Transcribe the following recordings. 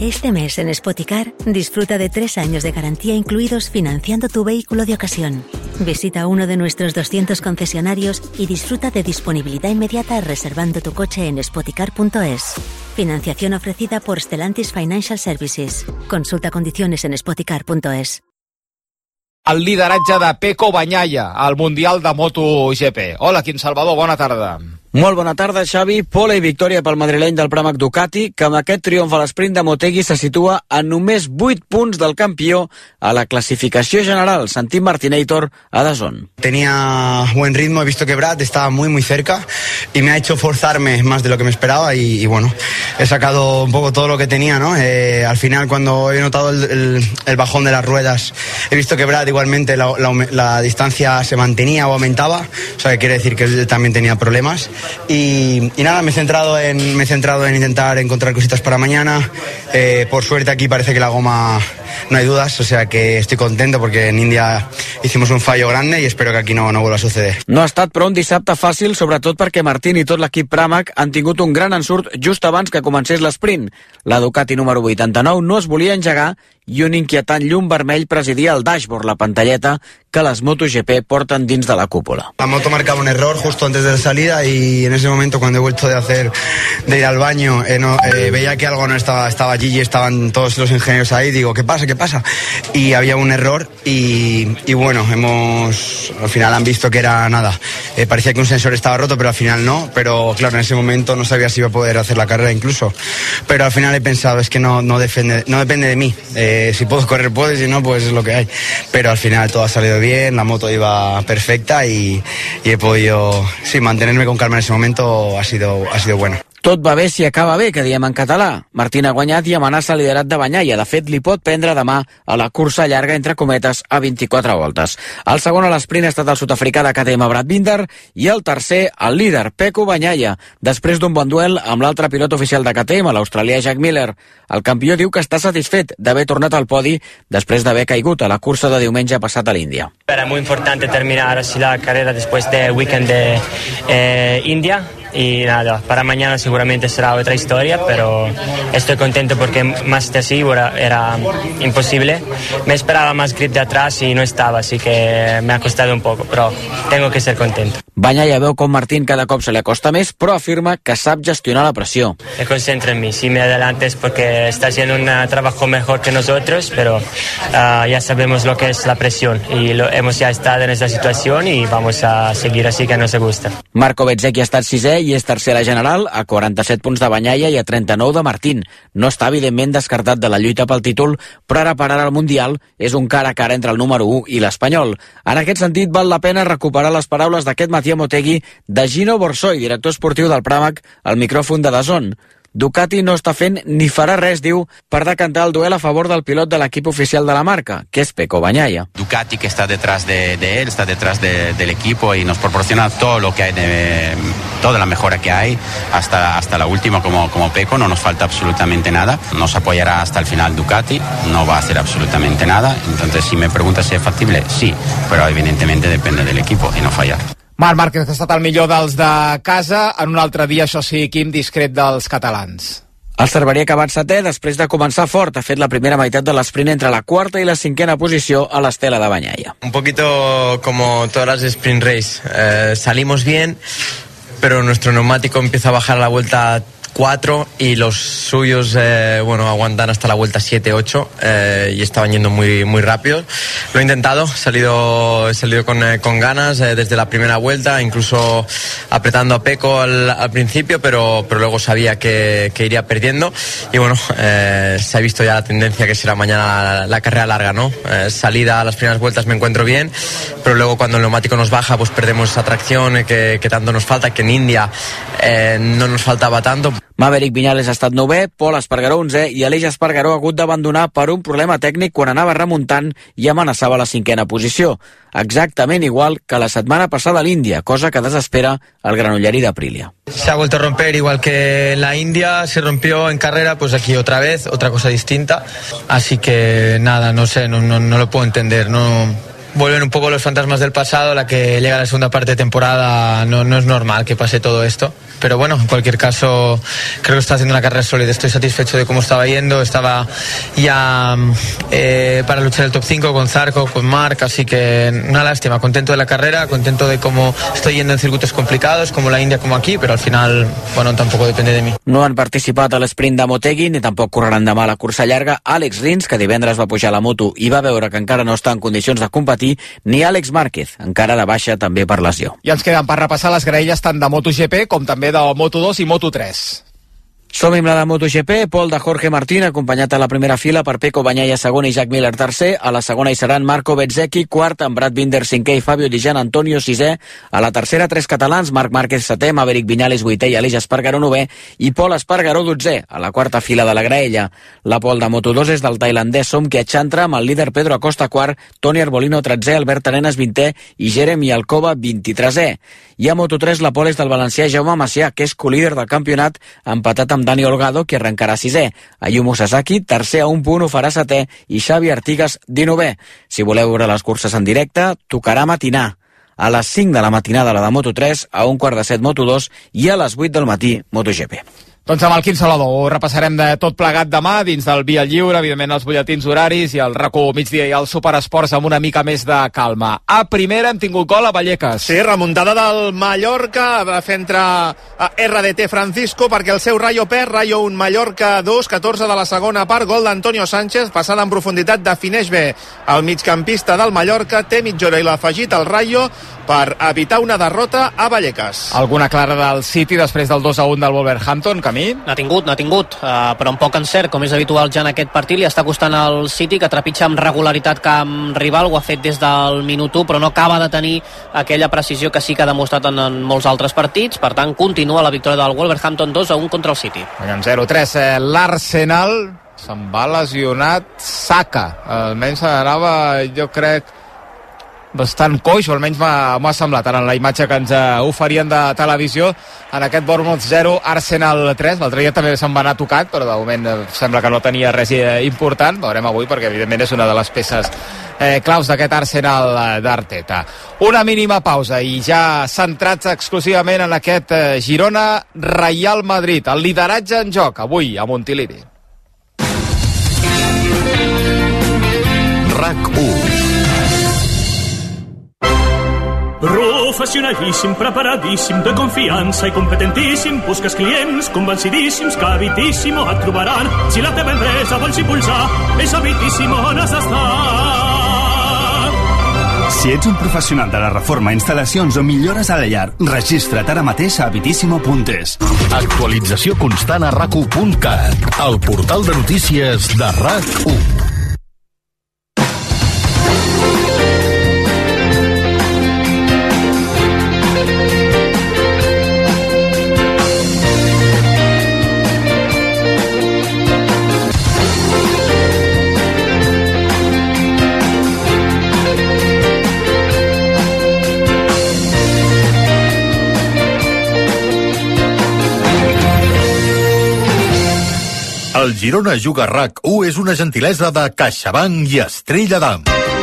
Este mes en Spoticar disfruta de tres años de garantía incluidos financiando tu vehículo de ocasión. Visita uno de nuestros 200 concesionarios y disfruta de disponibilidad inmediata reservando tu coche en spoticar.es. Financiación ofrecida por Stellantis Financial Services. Consulta condiciones en spoticar.es. El lideratge de Peco Banyaya al Mundial de MotoGP. Hola, Quim Salvador, bona tarda. Molt bona tarda, Xavi. Pole i victòria pel madrileny del Pramac Ducati, que amb aquest triomf a l'esprint de Motegi se situa a només 8 punts del campió a la clasificació general. Santim Martinator a Dazón. Tenía buen ritmo, he visto que Brad estaba muy muy cerca y me ha hecho forzarme más de lo que me esperaba y, y bueno, he sacado un poco todo lo que tenía, ¿no? Eh, al final cuando he notado el, el, el, bajón de las ruedas, he visto que Brad igualmente la, la, la distancia se mantenía o aumentaba, o sea que quiere decir que él también tenía problemas y, y, nada, me he, centrado en, me he centrado en intentar encontrar cositas para mañana. Eh, por suerte aquí parece que la goma no hay dudas, o sea que estoy contento porque en India hicimos un fallo grande y espero que aquí no, no vuelva a suceder. No ha estat però un dissabte fàcil, sobretot perquè Martín i tot l'equip Pramac han tingut un gran ensurt just abans que comencés l'esprint. La Ducati número 89 no es volia engegar i un inquietant llum vermell presidia el dashboard, la pantalleta que les MotoGP porten dins de la cúpula. La moto marcaba un error justo antes de la salida y en ese momento cuando he vuelto de hacer de ir al baño eh, no, eh, veía que algo no estaba, estaba allí y estaban todos los ingenieros ahí, digo, ¿qué pasa? ¿Qué pasa? Y había un error y, y bueno, hemos al final han visto que era nada, eh, parecía que un sensor estaba roto pero al final no, pero claro, en ese momento no sabía si iba a poder hacer la carrera incluso, pero al final he pensado, es que no, no, depende, no depende de mí, eh, si puedo correr puedo y si no pues es lo que hay, pero al final todo ha salido bien, la moto iba perfecta y, y he podido, sí, mantenerme con calma en ese momento ha sido, ha sido bueno. Tot va bé si acaba bé, que diem en català. Martín ha guanyat i amenaça el liderat de Banyaia. De fet, li pot prendre demà a la cursa llarga, entre cometes, a 24 voltes. El segon a l'esprint ha estat el sud-africà de KTM Brad Binder i el tercer, el líder, Peco Banyaia, després d'un bon duel amb l'altre pilot oficial de KTM, l'australià Jack Miller. El campió diu que està satisfet d'haver tornat al podi després d'haver caigut a la cursa de diumenge passat a l'Índia. Era muy importante terminar así la carrera después del weekend de eh, India y nada, para mañana seguramente será otra historia, pero estoy contento porque más de así era, imposible. Me esperaba más grip de atrás y no estaba, así que me ha costado un poco, pero tengo que ser contento. Banyaya veu com Martín cada cop se li acosta més, però afirma que sap gestionar la pressió. Me concentro en mí, si me adelantes porque está haciendo un trabajo mejor que nosotros, pero uh, ya sabemos lo que es la presión y lo, hemos ya estado en esa situación y vamos a seguir así que nos gusta. Marco Bezzecchi ha estat sisè i és tercera general a 47 punts de Banyalla i a 39 de Martín. No està evidentment descartat de la lluita pel títol, però ara per ara al Mundial és un cara a cara entre el número 1 i l'Espanyol. En aquest sentit, val la pena recuperar les paraules d'aquest Matías Motegi de Gino Borsoi, director esportiu del Pramac, al micròfon de Dazón. Ducati no està fent ni farà res, diu, per decantar el duel a favor del pilot de l'equip oficial de la marca, que es Peco Bañaya. Ducati que está detrás de, de él, está detrás de, del equipo y nos proporciona todo lo que hay, de, toda la mejora que hay, hasta, hasta la última como, como Peco, no nos falta absolutamente nada. Nos apoyará hasta el final Ducati, no va a hacer absolutamente nada. Entonces, si me preguntas si es factible, sí, pero evidentemente depende del equipo y no fallar. Marc Márquez ha estat el millor dels de casa, en un altre dia, això sí, Quim, discret dels catalans. El Cerveria ha acabat setè després de començar fort. Ha fet la primera meitat de l'esprint entre la quarta i la cinquena posició a l'estela de Banyaia. Un poquito como todas las sprint race. Eh, salimos bien, pero nuestro neumático empieza a bajar a la vuelta 4 y los suyos, eh, bueno, aguantan hasta la vuelta 7, 8 eh, y estaban yendo muy, muy rápido. Lo he intentado, he salido, he salido con, eh, con ganas eh, desde la primera vuelta, incluso apretando a Peco al, al principio, pero, pero luego sabía que, que iría perdiendo y bueno, eh, se ha visto ya la tendencia que será mañana la, carrera larga, ¿no? Salida a las primeras vueltas me encuentro bien, pero luego cuando el neumático nos baja, pues perdemos esa tracción que, que tanto nos falta, que en India no nos faltaba tanto. Maverick Viñales ha estat novè, Pol Espargaró 11 i Aleix Espargaró ha hagut d'abandonar per un problema tècnic quan anava remuntant i amenaçava la cinquena posició. Exactament igual que la setmana passada a l'Índia, cosa que desespera el granollerí d'Aprilia. Se ha vuelto a romper igual que en la India, se rompió en carrera, pues aquí otra vez, otra cosa distinta. Así que nada, no sé, no, no, no lo puedo entender, no, vuelven un poco los fantasmas del pasado, la que llega a la segunda parte de temporada no, no es normal que pase todo esto. pero bueno, en cualquier caso creo que está haciendo una carrera sólida, estoy satisfecho de cómo estaba yendo, estaba ya eh, para luchar el top 5 con Zarco, con Marc, así que una lástima, contento de la carrera, contento de cómo estoy yendo en circuitos complicados, como la India, como aquí, pero al final, bueno, tampoco depende de mí. No han participat a l'esprint de Motegi ni tampoc correran demà a la cursa llarga Àlex Rins, que divendres va pujar la moto i va veure que encara no està en condicions de competir, ni Àlex Márquez, encara de baixa també per lesió. I ens queden per repassar les graelles tant de MotoGP com també de Moto2 i Moto3. Som-hi amb la de MotoGP, Pol de Jorge Martín, acompanyat a la primera fila per Peco Banyaya segon i Jack Miller tercer. A la segona hi seran Marco Bezzecchi, quart, amb Brad Binder cinquè i Fabio Di Gian Antonio sisè. A la tercera, tres catalans, Marc Márquez setè, Maverick Viñales vuitè i Aleix Espargaró novè i Pol Espargaró dotzè, a la quarta fila de la graella. La Pol de Moto2 és del tailandès Som Kiachantra amb el líder Pedro Acosta quart, Toni Arbolino tretzè, Albert Arenas vintè i Jeremy Alcoba 23è. I a Moto3 la Pol és del valencià Jaume Macià, que és colíder del campionat, empatat amb Dani Olgado, que arrencarà sisè. Ayumu Sasaki, tercer a un punt, ho farà setè, i Xavi Artigas, dinovè. Si voleu veure les curses en directe, tocarà matinar. A les 5 de la matinada la de Moto3, a un quart de set Moto2 i a les 8 del matí MotoGP. Doncs amb el Quim Salvador ho repassarem de tot plegat demà dins del Via Lliure, evidentment els butlletins horaris i el racó migdia i el superesports amb una mica més de calma. A primera hem tingut gol a Vallecas. Sí, remuntada del Mallorca, va fer entrar a RDT Francisco perquè el seu Rayo perd, Rayo 1, Mallorca 2, 14 de la segona part, gol d'Antonio Sánchez, passada en profunditat, defineix bé el migcampista del Mallorca, té mitja hora i l'ha afegit el Rayo per evitar una derrota a Vallecas. Alguna clara del City després del 2 a 1 del Wolverhampton, Camí? N'ha tingut, n'ha tingut, uh, però amb poc encert, com és habitual ja en aquest partit, li està costant al City, que trepitja amb regularitat camp rival, ho ha fet des del minut 1, però no acaba de tenir aquella precisió que sí que ha demostrat en, en molts altres partits, per tant, continua la victòria del Wolverhampton 2 a 1 contra el City. En 0-3, eh, l'Arsenal se'n va lesionat Saka, almenys anava, jo crec, bastant coix, o almenys m'ha semblat ara en la imatge que ens uh, oferien de televisió. En aquest Bournemouth 0, Arsenal 3 l'altre dia també se'n va anar tocat però de moment uh, sembla que no tenia res uh, important. Veurem avui perquè evidentment és una de les peces eh, claus d'aquest Arsenal d'Arteta. Una mínima pausa i ja centrats exclusivament en aquest Girona Real Madrid. El lideratge en joc avui a Montilivi Professionalíssim, preparadíssim, de confiança i competentíssim. Busques clients convencidíssims que Habitíssimo et trobaran. Si la teva empresa vols impulsar, és Habitíssimo on has d'estar. Si ets un professional de la reforma, instal·lacions o millores a la llar, registra't ara mateix a habitíssimo.es. Actualització constant a rac1.cat, el portal de notícies de RAC1. El Girona Juga RAC 1 és una gentilesa de CaixaBank i Estrella d'Am.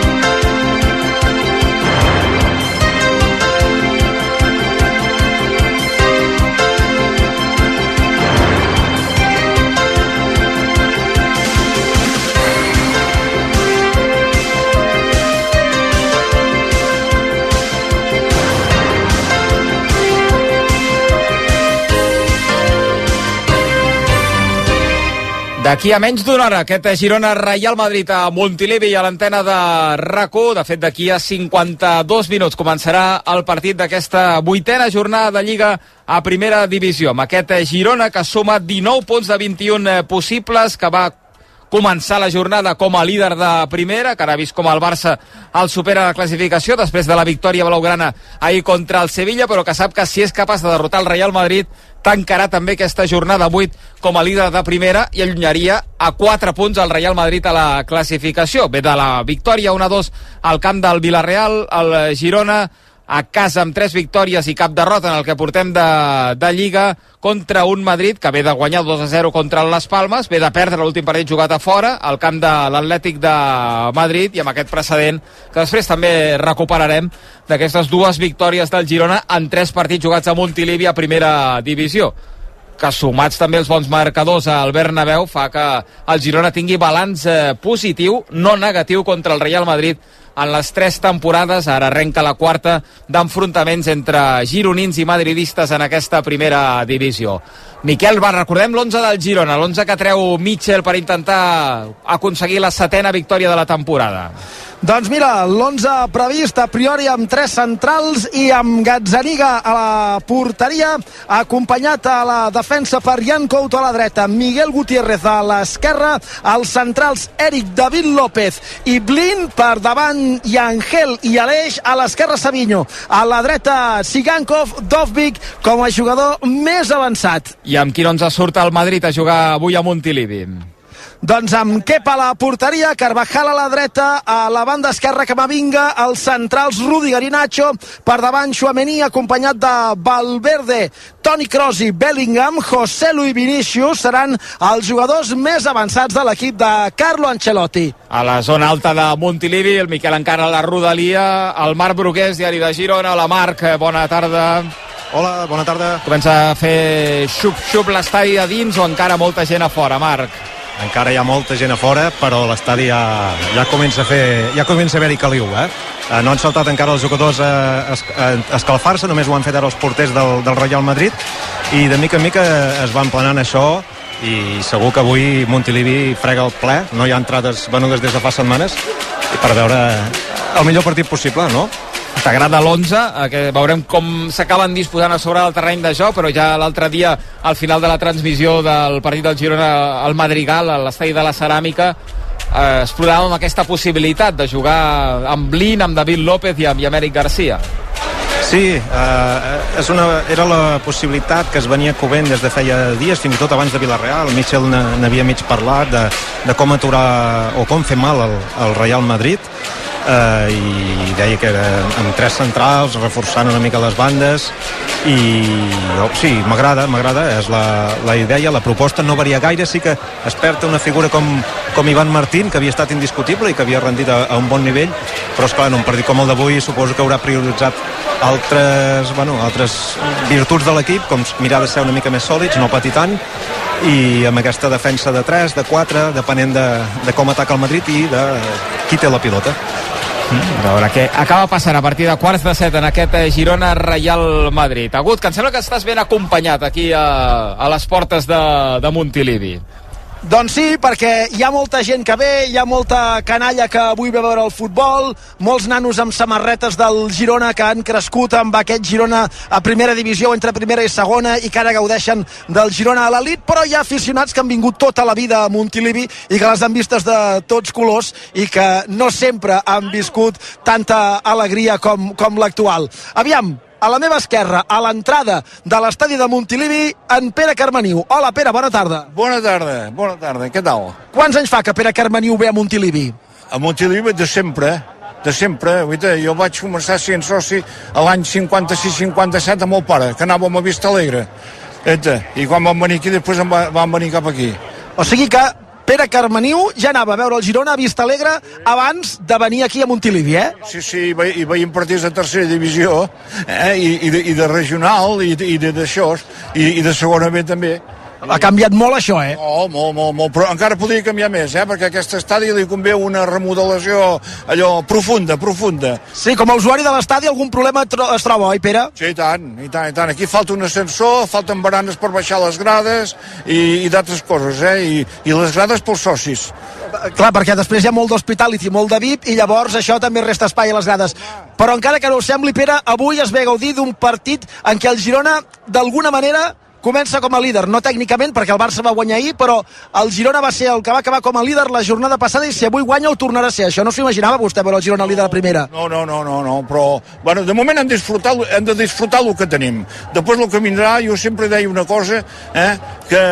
D'aquí a menys d'una hora, aquest Girona Real Madrid a Montilivi i a l'antena de rac De fet, d'aquí a 52 minuts començarà el partit d'aquesta vuitena jornada de Lliga a primera divisió. Amb aquest Girona que suma 19 punts de 21 possibles, que va començar la jornada com a líder de primera, que ara ha vist com el Barça el supera la classificació després de la victòria blaugrana ahir contra el Sevilla, però que sap que si és capaç de derrotar el Real Madrid tancarà també aquesta jornada 8 com a líder de primera i allunyaria a 4 punts el Real Madrid a la classificació. Ve de la victòria 1-2 al camp del Villarreal, el Girona a casa amb tres victòries i cap derrota en el que portem de, de Lliga contra un Madrid que ve de guanyar 2 a 0 contra les Palmes, ve de perdre l'últim partit jugat a fora, al camp de l'Atlètic de Madrid, i amb aquest precedent que després també recuperarem d'aquestes dues victòries del Girona en tres partits jugats a Montilivi a primera divisió que sumats també els bons marcadors al Bernabéu fa que el Girona tingui balanç eh, positiu, no negatiu contra el Real Madrid en les tres temporades. Ara arrenca la quarta d'enfrontaments entre gironins i madridistes en aquesta primera divisió. Miquel, va, recordem l'11 del Girona, l'11 que treu Mitchell per intentar aconseguir la setena victòria de la temporada. Doncs mira, l'11 previst a priori amb tres centrals i amb Gazzaniga a la porteria, acompanyat a la defensa per Jan Couto a la dreta, Miguel Gutiérrez a l'esquerra, els centrals Eric David López i Blin per davant i Angel i Aleix a l'esquerra Savinho, a la dreta Sigankov, Dovvik com a jugador més avançat. I amb qui no ens surt el Madrid a jugar avui a Montilivi? Doncs amb Kepa a la porteria, Carvajal a la dreta, a la banda esquerra Camavinga, els centrals Rudiger i Nacho, per davant Xuamení acompanyat de Valverde, Toni Kroos i Bellingham, José Luis Vinicius seran els jugadors més avançats de l'equip de Carlo Ancelotti. A la zona alta de Montilivi, el Miquel encara a la rodalia, el Marc Brugués, diari de Girona. La Marc, eh, bona tarda. Hola, bona tarda. Comença a fer xup-xup l'estadi a dins o encara molta gent a fora, Marc? Encara hi ha molta gent a fora, però l'estadi ja, ja comença a fer, ja comença a haver-hi caliu, eh? eh? No han saltat encara els jugadors a, a escalfar-se, només ho han fet ara els porters del, del Real Madrid, i de mica en mica es van planant això, i segur que avui Montilivi frega el ple, no hi ha entrades venudes des de fa setmanes, per veure el millor partit possible, no? T'agrada l'11, eh, que veurem com s'acaben disposant a sobre del terreny de joc, però ja l'altre dia, al final de la transmissió del partit del Girona al Madrigal, a l'estadi de la Ceràmica, eh, exploràvem aquesta possibilitat de jugar amb Blin, amb David López i amb Yameric Garcia. Sí, eh, és una, era la possibilitat que es venia coent des de feia dies, fins i tot abans de Villarreal. Michel n'havia mig parlat de, de com aturar o com fer mal al, al Real Madrid eh, i deia que era amb tres centrals, reforçant una mica les bandes i oh, sí, m'agrada, m'agrada, és la, la idea, la proposta no varia gaire, sí que es perd una figura com, com Ivan Martín, que havia estat indiscutible i que havia rendit a, a un bon nivell, però és clar, en un partit com el d'avui suposo que haurà prioritzat altres, bueno, altres virtuts de l'equip, com mirar de ser una mica més sòlids, no patir tant, i amb aquesta defensa de 3, de 4, depenent de, de com ataca el Madrid i de qui té la pilota. A veure què acaba passant a partir de quarts de set en aquest eh, Girona Real Madrid. Agut, que em sembla que estàs ben acompanyat aquí a, a les portes de, de Montilivi. Doncs sí, perquè hi ha molta gent que ve, hi ha molta canalla que avui ve a veure el futbol, molts nanos amb samarretes del Girona que han crescut amb aquest Girona a primera divisió entre primera i segona i que ara gaudeixen del Girona a l'elit, però hi ha aficionats que han vingut tota la vida a Montilivi i que les han vistes de tots colors i que no sempre han viscut tanta alegria com, com l'actual. Aviam, a la meva esquerra, a l'entrada de l'estadi de Montilivi, en Pere Carmeniu. Hola, Pere, bona tarda. Bona tarda, bona tarda, què tal? Quants anys fa que Pere Carmeniu ve a Montilivi? A Montilivi de sempre, de sempre. Oita, jo vaig començar sent soci a l'any 56-57 amb el pare, que anàvem a Vista Alegre. Eta, I quan vam venir aquí, després vam venir cap aquí. O sigui que Pere Carmeniu ja anava a veure el Girona a Vista Alegre abans de venir aquí a Montilivi, eh? Sí, sí, i, ve, i veiem partits de tercera divisió, eh? I, i, de, i de regional, i, i d'això, i, i de segona B també. Ha canviat molt això, eh? Oh, molt, molt, molt, però encara podria canviar més, eh? Perquè a aquest estadi li convé una remodelació allò profunda, profunda. Sí, com a usuari de l'estadi algun problema tro es troba, oi, Pere? Sí, i tant, i tant, i tant. Aquí falta un ascensor, falten baranes per baixar les grades i, i d'altres coses, eh? I, I les grades pels socis. Clar, perquè després hi ha molt d'hospitality, molt de VIP, i llavors això també resta espai a les grades. Però encara que no ho sembli, Pere, avui es ve a gaudir d'un partit en què el Girona, d'alguna manera, comença com a líder, no tècnicament perquè el Barça va guanyar ahir, però el Girona va ser el que va acabar com a líder la jornada passada i si avui guanya ho tornarà a ser. Això no s'ho imaginava vostè veure el Girona líder a primera. No, no, no, no, no, però bueno, de moment hem de disfrutar, hem de disfrutar el que tenim. Després el que vindrà, jo sempre deia una cosa, eh, que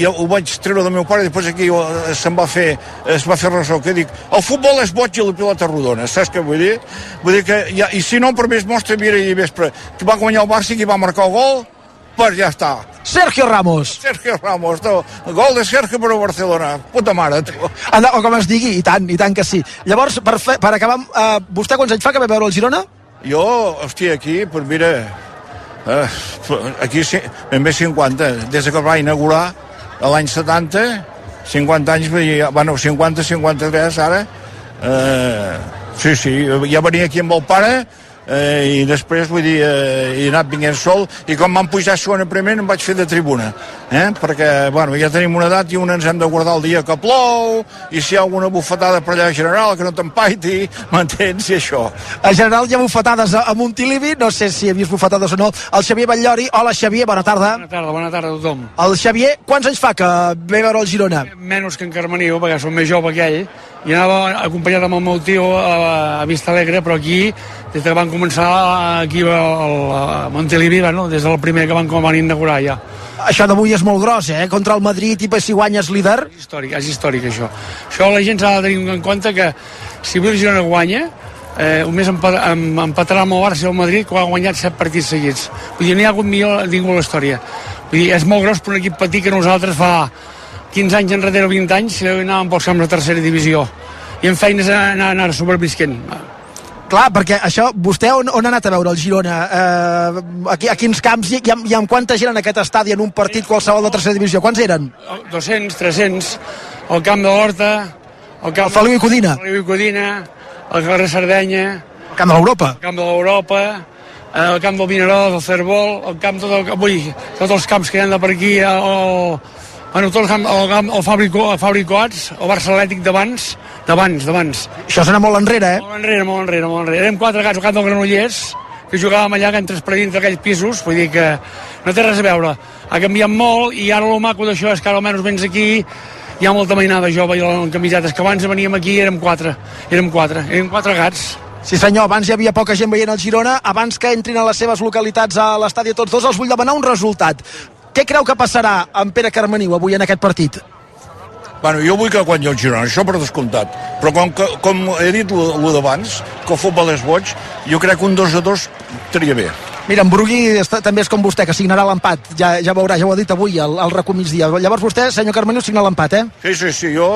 ja ho vaig treure del meu pare i després aquí eh, se'n va fer, es va fer ressò, que dic, el futbol és boig i la pilota rodona, saps què vull dir? Vull dir que, ja, i si no, per més mostra, mira, i vespre, que va guanyar el Barça i va marcar el gol, pues ja està. Sergio Ramos. Sergio Ramos, tu. Gol de Sergio per a Barcelona. Puta mare, tu. Anda, o com es digui, i tant, i tant que sí. Llavors, per, fe, per acabar, eh, vostè quants anys fa que va veure el Girona? Jo, hòstia, aquí, pues mira, eh, aquí sí, ben bé 50, des que va inaugurar l'any 70, 50 anys, bueno, 50, 53 ara, eh, sí, sí, ja venia aquí amb el pare, eh, i després vull dir eh, he anat vinguent sol i com m'han pujat segona primer em vaig fer de tribuna eh? perquè bueno, ja tenim una edat i una ens hem de guardar el dia que plou i si hi ha alguna bufetada per allà general que no t'empaiti, m'entens? i això A general hi ha bufetades a, a Montilivi, no sé si he vist bufetades o no. El Xavier Batllori, hola Xavier, bona tarda. Bona tarda, bona tarda a tothom. El Xavier, quants anys fa que ve a veure el Girona? Menys que en Carmeniu, perquè som més jove que ell, i anava acompanyat amb el meu tio a, a Vista Alegre, però aquí, des que van començar aquí al, a Montilivi, bueno, des del primer que van, com van inaugurar ja. Això d'avui és molt gros, eh? Contra el Madrid i si guanyes líder. És històric, és històric això. Això la gent s'ha de tenir en compte que si avui el Girona guanya, eh, un mes empat, em, empatarà amb el Barça i el Madrid que ha guanyat 7 partits seguits. Vull dir, no hi ha hagut millor ningú a la història. Vull dir, és molt gros per un equip petit que nosaltres fa 15 anys enrere o 20 anys anàvem pels camps de tercera divisió i en feines anar, anar sobrevisquent. Clar, perquè això, vostè on, on ha anat a veure el Girona? Eh, a, qui- a quins camps i, i, amb, i amb quanta gent en aquest estadi en un partit qualsevol de tercera divisió? Quants eren? 200, 300, el camp de l'Horta, el camp El Feliu i Codina. El Feliu i Codina, el carrer Sardenya, El camp de l'Europa. el camp de l'Europa, eh, el camp del Vinaròs, el Cerbol, el camp tot el, ui, tots els camps que hi ha de per aquí, el, bueno, tot el el, el Fabrico, el Fabricoats, el Barça Atlètic d'abans, d'abans, d'abans. Això sona molt enrere, eh? Molt enrere, molt enrere, molt enrere. Érem quatre gats al camp del Granollers, que jugàvem allà que entres per dins d'aquells pisos, vull dir que no té res a veure. Ha canviat molt i ara el maco d'això és que ara almenys vens aquí hi ha molta mainada jove i en camisetes que abans veníem aquí i érem quatre, érem quatre, érem quatre gats. Sí senyor, abans hi havia poca gent veient el Girona, abans que entrin a les seves localitats a l'estadi tots dos, els vull demanar un resultat. Què creu que passarà amb Pere Carmeniu avui en aquest partit? Bueno, jo vull que guanyi el Girona, això per descomptat. Però com, que, com he dit el d'abans, que el futbol és boig, jo crec que un 2 a 2 estaria bé. Mira, en Brugui està, també és com vostè, que signarà l'empat. Ja, ja veurà, ja ho ha dit avui, al, al RACU migdia. Llavors vostè, senyor Carmeniu, signa l'empat, eh? Sí, sí, sí, jo,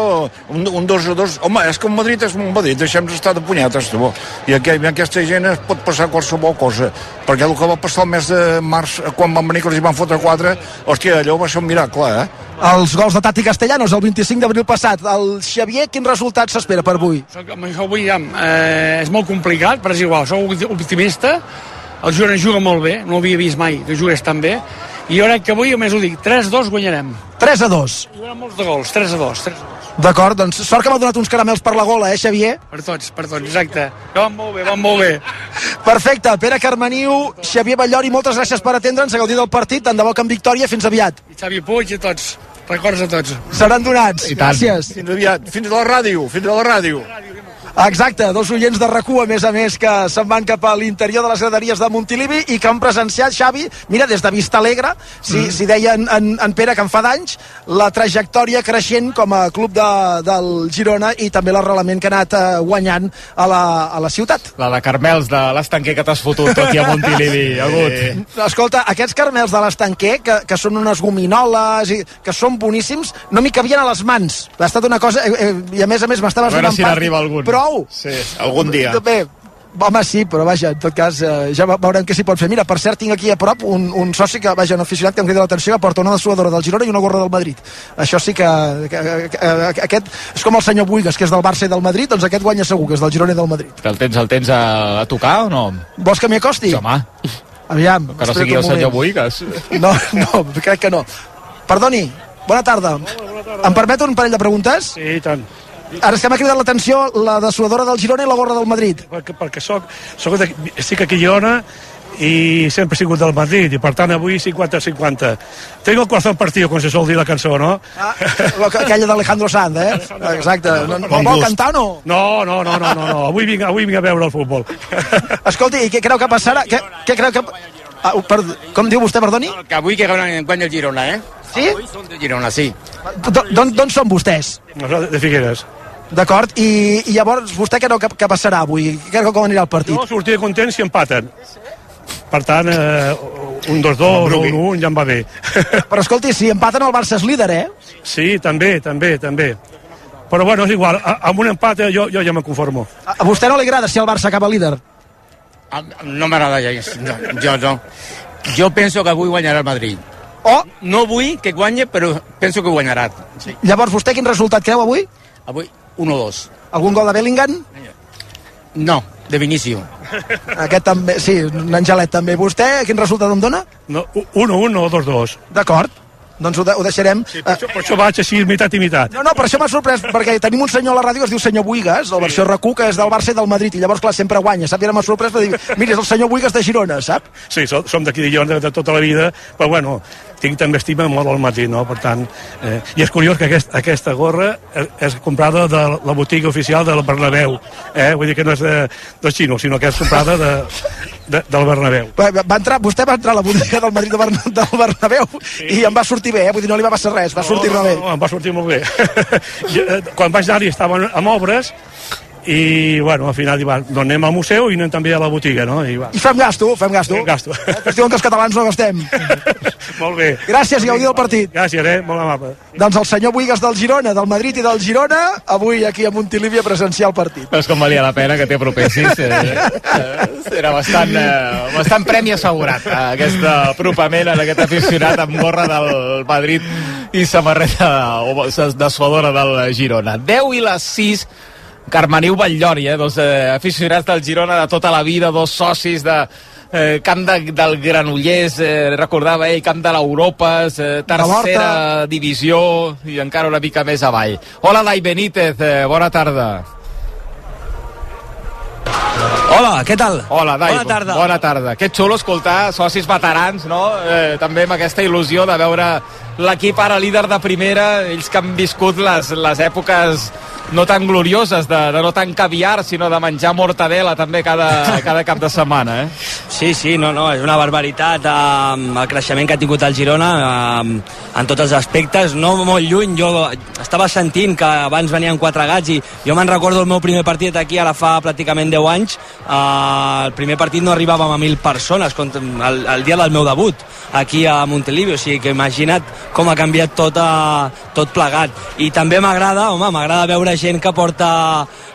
un, un 2 a 2... Home, és que el Madrid és un Madrid, deixem estar de punyetes, tu. I aquí, amb aquesta gent es pot passar qualsevol cosa. Perquè el que va passar el mes de març, quan van venir que els hi van fotre 4, hòstia, allò va ser un miracle, eh? Els gols de Tati Castellanos el 25 d'abril passat. El Xavier, quin resultat s'espera per avui? Això avui ja, eh, és molt complicat, però és igual, sóc optimista, el Girona juga molt bé, no havia vist mai que jugués tan bé, i jo crec que avui, a més ho dic, 3-2 guanyarem. 3 a 2. Hi haurà molts de gols, 3 a 2. 3 a 2. D'acord, doncs sort que m'ha donat uns caramels per la gola, eh, Xavier? Per tots, per tots, exacte. Que van molt bé, van molt bé. Perfecte, Pere Carmeniu, Xavier Ballori, moltes gràcies per atendre'ns, a gaudir del partit, tant de bo que amb victòria, fins aviat. I Xavi Puig i tots, records a tots. Seran donats, gràcies. Fins aviat, fins a la ràdio, fins a la ràdio. Exacte, dos oients de rac a més a més, que se'n van cap a l'interior de les graderies de Montilivi i que han presenciat, Xavi, mira, des de Vista Alegre, si, mm. si deia en, en, en Pere que en fa d'anys, la trajectòria creixent com a club de, del Girona i també l'arrelament que ha anat eh, guanyant a la, a la ciutat. La de Carmels de l'estanquer que t'has fotut tot i a Montilivi, Agut. Escolta, aquests carmels de l'estanquer, que, que són unes gominoles i que són boníssims, no m'hi cabien a les mans. Ha estat una cosa... Eh, eh, I a més a més m'estaves donant si part. n'arriba Prou! Sí, algun dia. Bé, Home, sí, però vaja, en tot cas, eh, ja veurem què s'hi pot fer. Mira, per cert, tinc aquí a prop un, un soci que, vaja, un aficionat que em crida l'atenció, que porta una dessuadora del Girona i una gorra del Madrid. Això sí que, que, que, que aquest és com el senyor Buigas, que és del Barça i del Madrid, doncs aquest guanya segur, que és del Girona i del Madrid. El tens, el tens a, a tocar o no? Vols que m'hi acosti? Sí, home. Aviam. Que no sigui el senyor. Buigas. No, no, crec que no. Perdoni, bona tarda. Em permet un parell de preguntes? Sí, i tant. Ara és que m'ha cridat l'atenció la dessuadora del Girona i la gorra del Madrid. Perquè, perquè soc, soc de, estic aquí a Girona i sempre he sigut del Madrid i per tant avui 50-50 tengo el corazón partido com se sol dir la cançó no? Ah, aquella d'Alejandro Sanz eh? exacte, no, no, vol cantar o no? no, no, no, no, no, no. Avui, vinc, avui vinc a veure el futbol escolti, i què creu que passarà? Què, què creu que... Ah, per, com diu vostè, perdoni? Que avui que guanya el Girona, eh? Sí? Avui són de Girona, sí. D'on són vostès? De Figueres. D'acord, I, i llavors vostè creu que, que passarà avui? Què creu com anirà el partit? Jo sortiré content si empaten. Per tant, eh, un 2-2 o un 1 ja em va bé. Però escolti, si empaten el Barça és líder, eh? Sí, també, també, també. Però bueno, és igual, a, amb un empat eh, jo, jo ja me conformo. A, a vostè no li agrada si el Barça acaba líder? No m'agrada ja, no, jo no. Jo penso que avui guanyarà el Madrid. Oh. No vull que guanye, però penso que guanyarà. Sí. Llavors, vostè quin resultat creu avui? Avui 1-2. Algun gol de Bellingham? No, de Vinicio. Aquest també, sí, l'Angelet també. Vostè quin resultat em dona? No, 1-1 o 2-2. D'acord doncs ho, de, ho deixarem. Sí, per, això, per això vaig així, mitat i mitat. No, no, per això m'ha sorprès, perquè tenim un senyor a la ràdio que es diu senyor Buigas, del versió RAC1, que és del Barça i del Madrid, i llavors, clar, sempre guanya, sap? I ara m'ha sorprès per dir, mira, és el senyor Buigas de Girona, sap? Sí, som, d'aquí de Girona de, tota la vida, però bueno, tinc també estima molt al Madrid, no? Per tant, eh, i és curiós que aquest, aquesta gorra és comprada de la botiga oficial del Bernabéu, eh? Vull dir que no és de, de xino, sinó que és comprada de, de, del Bernabéu. Va, va entrar, vostè va entrar a la botiga del Madrid del Bernabéu sí. i em va sortir bé, eh? Vull dir, no li va passar res, va sortir-ne bé. No, em va sortir molt bé. Quan vaig anar-hi estaven amb obres i bueno, al final va, doncs anem al museu i anem també a la botiga no? I, va. I fem gasto, fem gasto. Fem gasto. Eh, que diuen que els catalans no gastem. Molt bé. Gràcies i gaudir del partit. Gràcies, eh? molt amable. Doncs el senyor Buigas del Girona, del Madrid i del Girona avui aquí a Montilívia presenciar el partit. Però és com valia la pena que t'hi apropessis eh, eh, era bastant eh, bastant premi assegurat eh, aquest apropament en aquest aficionat amb gorra del Madrid i samarreta dessuadora del Girona. 10 i les 6 Carmeniu Batllori, eh, dos eh, aficionats del Girona de tota la vida, dos socis de eh, camp de, del Granollers, eh, recordava ell, camp de l'Europes, eh, tercera divisió i encara una mica més avall. Hola, Dai Benítez, eh, bona tarda. Hola, què tal? Hola, Dai. Bona tarda. Bona tarda. Que xulo escoltar socis veterans, no? Eh, també amb aquesta il·lusió de veure l'equip ara líder de primera, ells que han viscut les, les èpoques no tan glorioses, de, de no tan caviar, sinó de menjar mortadela també cada, cada cap de setmana, eh? Sí, sí, no, no, és una barbaritat eh, el creixement que ha tingut el Girona eh, en tots els aspectes, no molt lluny, jo estava sentint que abans venien quatre gats i jo me'n recordo el meu primer partit aquí ara fa pràcticament 10 anys, eh, el primer partit no arribàvem a 1.000 persones el, el dia del meu debut aquí a Montelivi, o sigui que imagina't com ha canviat tot, a, tot plegat i també m'agrada, home, m'agrada veure gent que porta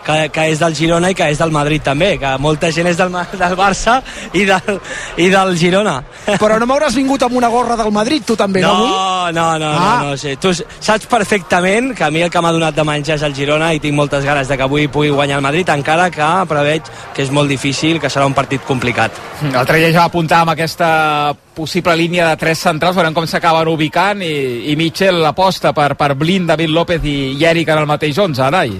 que, que és del Girona i que és del Madrid també, que molta gent és del, del Barça i del, i del Girona. Però no m'hauràs vingut amb una gorra del Madrid, tu també, no? No, no, no, ah. no, no sí. Tu saps perfectament que a mi el que m'ha donat de menjar és el Girona i tinc moltes ganes de que avui pugui guanyar el Madrid, encara que preveig que és molt difícil, que serà un partit complicat. L'altre dia ja va apuntar amb aquesta possible línia de tres centrals, veurem com s'acaben ubicant i, i Mitchell aposta per, per Blind, David López i, i Eric en el mateix 11, Arai.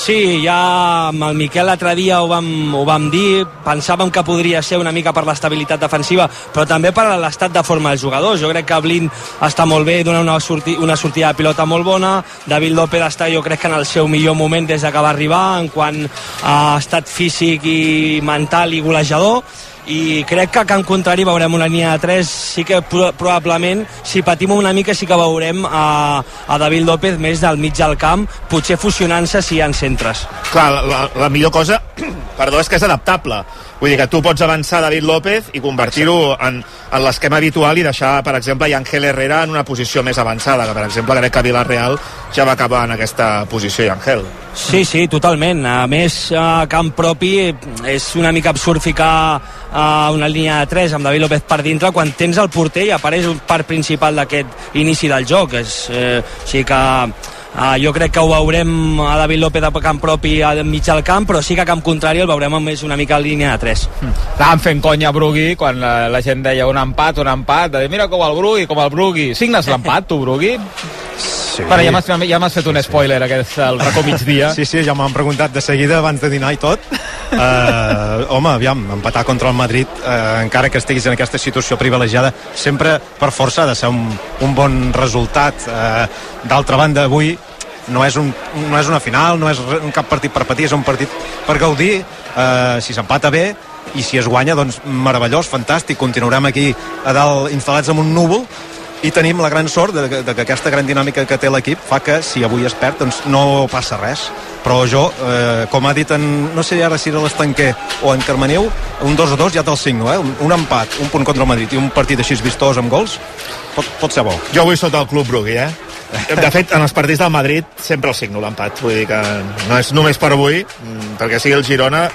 Sí, ja amb el Miquel l'altre dia ho vam, ho vam dir, pensàvem que podria ser una mica per l'estabilitat defensiva, però també per l'estat de forma dels jugadors. Jo crec que Blind està molt bé, dona una, sorti, una sortida de pilota molt bona, David López està jo crec que en el seu millor moment des que va arribar, en quant a estat físic i mental i golejador, i crec que a Camp Contrari veurem una línia de 3 sí que probablement si patim una mica sí que veurem a, a David López més del mig del camp potser fusionant-se si hi ha centres Clar, la, la millor cosa perdó, és que és adaptable Vull dir que tu pots avançar David López i convertir-ho en, en l'esquema habitual i deixar, per exemple, i Ángel Herrera en una posició més avançada, que per exemple crec que Villarreal ja va acabar en aquesta posició i Ángel. Sí, sí, totalment. A més, a camp propi és una mica absurd ficar a una línia de 3 amb David López per dintre quan tens el porter i apareix un part principal d'aquest inici del joc. És, eh, o sigui que Uh, jo crec que ho veurem a David López a camp propi a mig del camp, però sí que a camp contrari el veurem més una mica en línia de 3. Mm. Estàvem fent conya a Brugui quan la, la gent deia un empat, un empat, de dir, mira com el Brugui, com el Brugui. Signes l'empat, tu, Brugui? Sí. Bueno, ja m'has ja fet un spoiler, aquest, el racó migdia. Sí, sí, ja m'han preguntat de seguida abans de dinar i tot. Uh, home, aviam, empatar contra el Madrid, uh, encara que estiguis en aquesta situació privilegiada, sempre per força ha de ser un, un bon resultat. Uh, D'altra banda, avui no és, un, no és una final, no és un cap partit per patir, és un partit per gaudir. Uh, si s'empata bé, i si es guanya, doncs meravellós, fantàstic. Continuarem aquí a dalt instal·lats en un núvol i tenim la gran sort de, de que aquesta gran dinàmica que té l'equip fa que si avui es perd doncs no passa res però jo, eh, com ha dit en, no sé ara si era l'Estanquer o en Carmeniu un 2 a 2 ja te'l signo eh? un, un empat, un punt contra el Madrid i un partit així vistós amb gols pot, pot ser bo Jo vull sota el club Brugui, eh? De fet, en els partits del Madrid sempre el signo l'empat. Vull dir que no és només per avui, perquè sigui el Girona,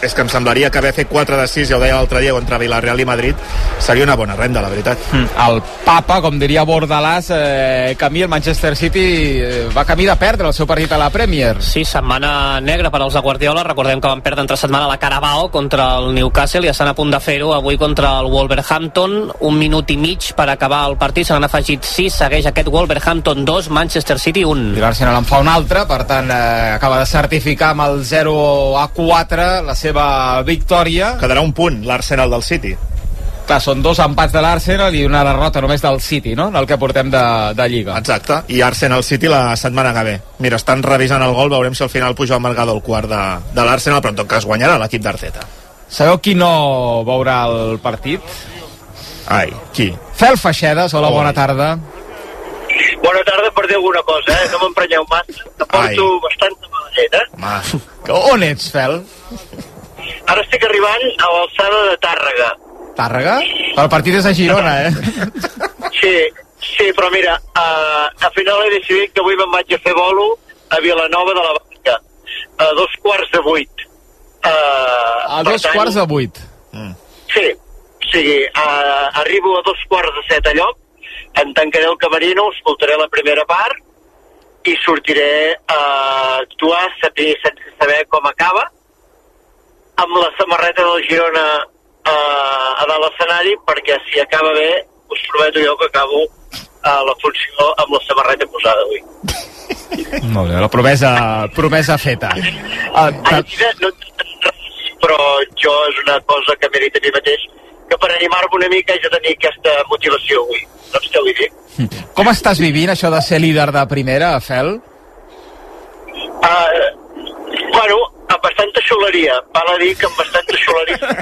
és que em semblaria que haver fet 4 de 6, ja ho deia l'altre dia, contra Villarreal i Madrid, seria una bona renda, la veritat. El papa, com diria Bordalàs, eh, camí el Manchester City eh, va camí de perdre el seu partit a la Premier. Sí, setmana negra per als de Guardiola. Recordem que van perdre entre setmana la Carabao contra el Newcastle i estan a punt de fer-ho avui contra el Wolverhampton. Un minut i mig per acabar el partit. Se n'han afegit 6. Segueix aquest Wolverhampton 2, Manchester City 1. I l'Arsenal en fa un altre, per tant, eh, acaba de certificar amb el 0 a 4 la seva victòria. Quedarà un punt l'Arsenal del City. Clar, són dos empats de l'Arsenal i una derrota només del City, no?, del que portem de, de Lliga. Exacte, i Arsenal City la setmana que ve. Mira, estan revisant el gol, veurem si al final puja el Margado el quart de, de l'Arsenal, però en tot cas guanyarà l'equip d'Arteta. Sabeu qui no veurà el partit? Ai, qui? Fel Feixedes, hola, bona tarda. Bona tarda per dir alguna cosa, eh? No m'emprenyeu massa, que porto Ai. bastanta mala llet, eh? Home, on ets, Fel? Ara estic arribant a l'alçada de Tàrrega. Tàrrega? El partit és a Girona, eh? Sí, sí, però mira, uh, al final he decidit que avui me'n vaig a fer bolo a Vilanova de la Barca, a dos quarts de vuit. Uh, A dos quarts de vuit. Sí, o sigui, uh, arribo a dos quarts de set a lloc, em tancaré el camerino, escoltaré la primera part i sortiré a actuar saber, sense saber com acaba amb la samarreta del Girona uh, a dalt l'escenari perquè si acaba bé us prometo jo que acabo uh, la funció amb la samarreta posada avui. Molt bé, la promesa, promesa feta. Uh, Ara, no, però jo és una cosa que m'he dit a mi mateix que per animar-me una mica haig de tenir aquesta motivació avui. Saps què vull dir? com estàs vivint això de ser líder de primera, Fel? Uh, bueno, amb bastanta xuleria. Val a dir que amb bastanta xuleria.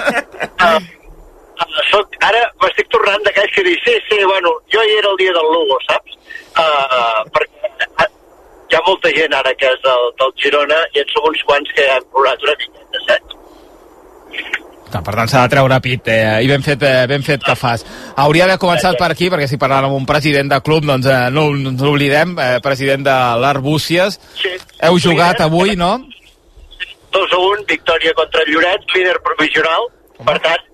Uh, uh, soc, ara m'estic tornant d'aquells que dic, sí, sí, bueno, jo hi era el dia del Lugo, saps? Uh, uh, perquè uh, hi ha molta gent ara que és del, del Girona i en som uns quants que han plorat una miqueta, saps? Per tant, s'ha de treure pit, eh, i ben fet, eh, ben fet que fas. Hauria d'haver començat per aquí, perquè si parlàvem amb un president de club, doncs eh, no, no l'oblidem, eh, president de l'Arbúcies. Sí. Heu jugat avui, no? 2 a 1, victòria contra el Lloret, líder provisional. Per tant,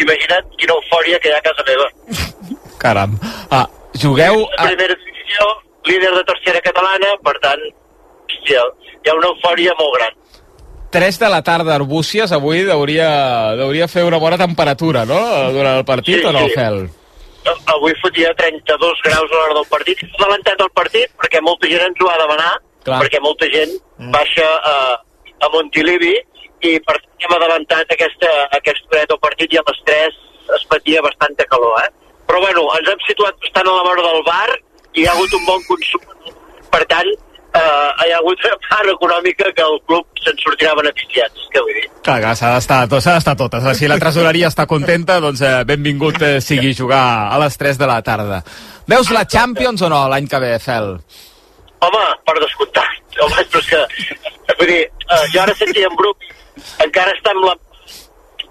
imagina't quina eufòria que hi ha a casa meva. Caram. Ah, jugueu... La primera divisió, líder de tercera catalana, per tant, hòstia, hi ha una eufòria molt gran. 3 de la tarda, Arbúcies, avui hauria, hauria fer una bona temperatura, no?, durant el partit, Sí, o no, sí. Fel? Avui fotia 32 graus a l'hora del partit. S'ha adelantat el partit perquè molta gent ens ho de demanar, Clar. perquè molta gent baixa a, a Montilivi i per tant hem adelantat aquesta, aquest horet del partit i a les 3 es patia bastanta calor, eh? Però bueno, ens hem situat bastant a la vora del bar i hi ha hagut un bon consum. Per tant, eh, hi ha hagut una part econòmica que el club se'n sortirà beneficiat, que vull dir. Clar, s'ha d'estar tot, s'ha d'estar totes. Si la tresoreria està contenta, doncs eh, benvingut eh, sigui jugar a les 3 de la tarda. Veus la Champions o no l'any que ve, Fel? Home, per descomptat. Home, però és que, vull dir, uh, jo ara sentia en Bruc, encara està amb la...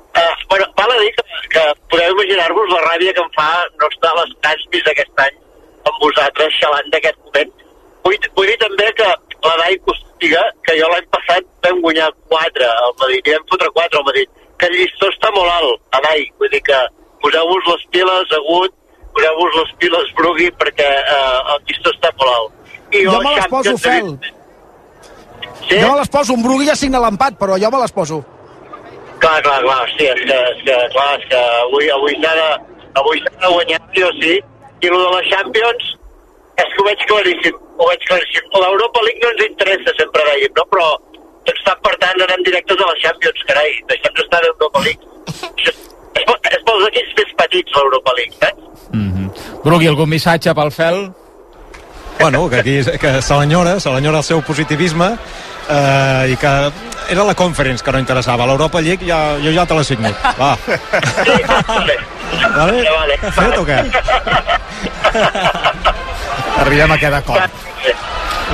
Uh, bueno, val a dir que, que podeu imaginar-vos la ràbia que em fa no estar a les Caspis aquest any amb vosaltres xalant d'aquest moment. Vull, vull dir també que la Dai Costiga, que jo l'any passat vam guanyar 4 al Madrid, i vam fotre 4 al Madrid, que el llistó està molt alt, a Dai, vull dir que poseu-vos les piles agut, poseu-vos les piles Brugui, perquè uh, el llistó està molt alt. I Jo el me les poso, Fel. Jo me les poso. Un Brugui ja signa l'empat, però jo me les poso. Clar, clar, clar, sí, és que, és que, clar, és que avui, avui s'ha de, avui s'ha de guanyar, sí o sí. I el de la Champions, és que ho veig claríssim, ho veig claríssim. L'Europa League no ens interessa, sempre dèiem, no? Però tots estan per tant anant directes a la Champions, carai, deixem d'estar a l'Europa League. Això és, és, pel- és pels equips més petits, l'Europa League, saps? Brugui, algun missatge pel Fel? Bueno, que aquí que se l'enyora, se l'enyora el seu positivisme eh, i que era la conference que no interessava. L'Europa League ja, jo ja te l'he signat. Va. Vale? vale. Fet o què? Arribem a aquest acord.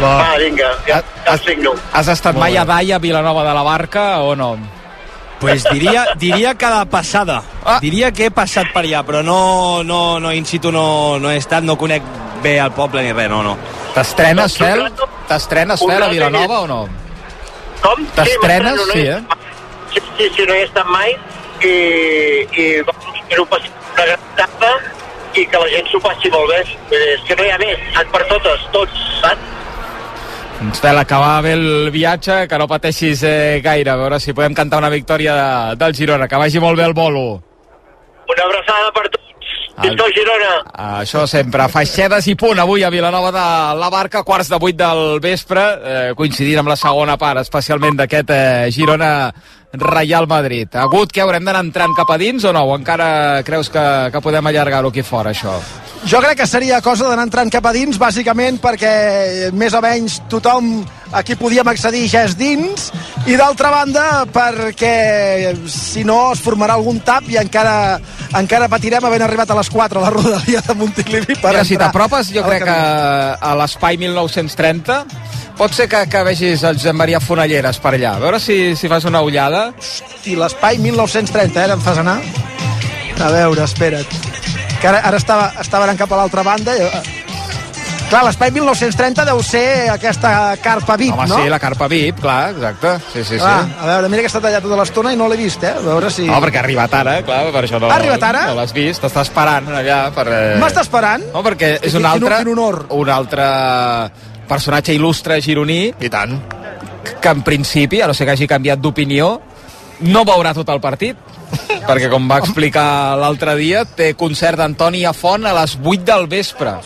Va, vinga, ja, ja el signo. Has estat mai a Daia, Vilanova de la Barca, o no? Pues diria, diria que de passada. Ah. Diria que he passat per allà, però no, no, no in situ no, no he estat, no conec bé el poble ni res, no, no. T'estrenes, Fel? T'estrenes, Fel, a Vilanova o no? Com? T'estrenes? Sí, he- eh? Sí, sí, sí, no he estat mai i, i espero passar una gran tarda i que la gent s'ho passi molt bé. És que no hi ha més, han per totes, tots, saps? Fel, acabar bé el viatge, que no pateixis eh, gaire, a veure si podem cantar una victòria de, del Girona, que vagi molt bé el bolo. Una abraçada per tots. Visca el Girona. Això sempre, Faixedes i punt avui a Vilanova de la Barca, quarts de vuit del vespre, eh, coincidint amb la segona part, especialment d'aquest eh, Girona Real Madrid. Agut, que haurem d'anar entrant cap a dins o no? O encara creus que, que podem allargar-ho aquí fora, això? Jo crec que seria cosa d'anar entrant cap a dins, bàsicament perquè més o menys tothom aquí podíem accedir ja és dins, i d'altra banda perquè si no es formarà algun tap i encara, encara patirem havent arribat a les 4 a la rodalia de Montilivi per Mira, si t'apropes, jo crec que a l'espai 1930 pot ser que, que vegis el Josep Maria Fonalleres per allà. A veure si, si fas una ullada. I l'espai 1930, eh, em fas anar? A veure, espera't. Que ara, ara estava, estava anant cap a l'altra banda. I... Clar, l'espai 1930 deu ser aquesta carpa VIP, Home, no? sí, la carpa VIP, clar, exacte. Sí, sí, sí. Clar, a veure, mira que està tallat tota l'estona i no l'he vist, eh? A veure si... No, perquè ha arribat ara, clar, per això no, Ha arribat ara? no l'has vist, t'està esperant allà per... Eh... M'està esperant? No, perquè és un altre, quin honor. un altre personatge il·lustre gironí. I tant. Que en principi, a no ser que hagi canviat d'opinió, no veurà tot el partit. perquè, com va explicar l'altre dia, té concert d'Antoni Font a les 8 del vespre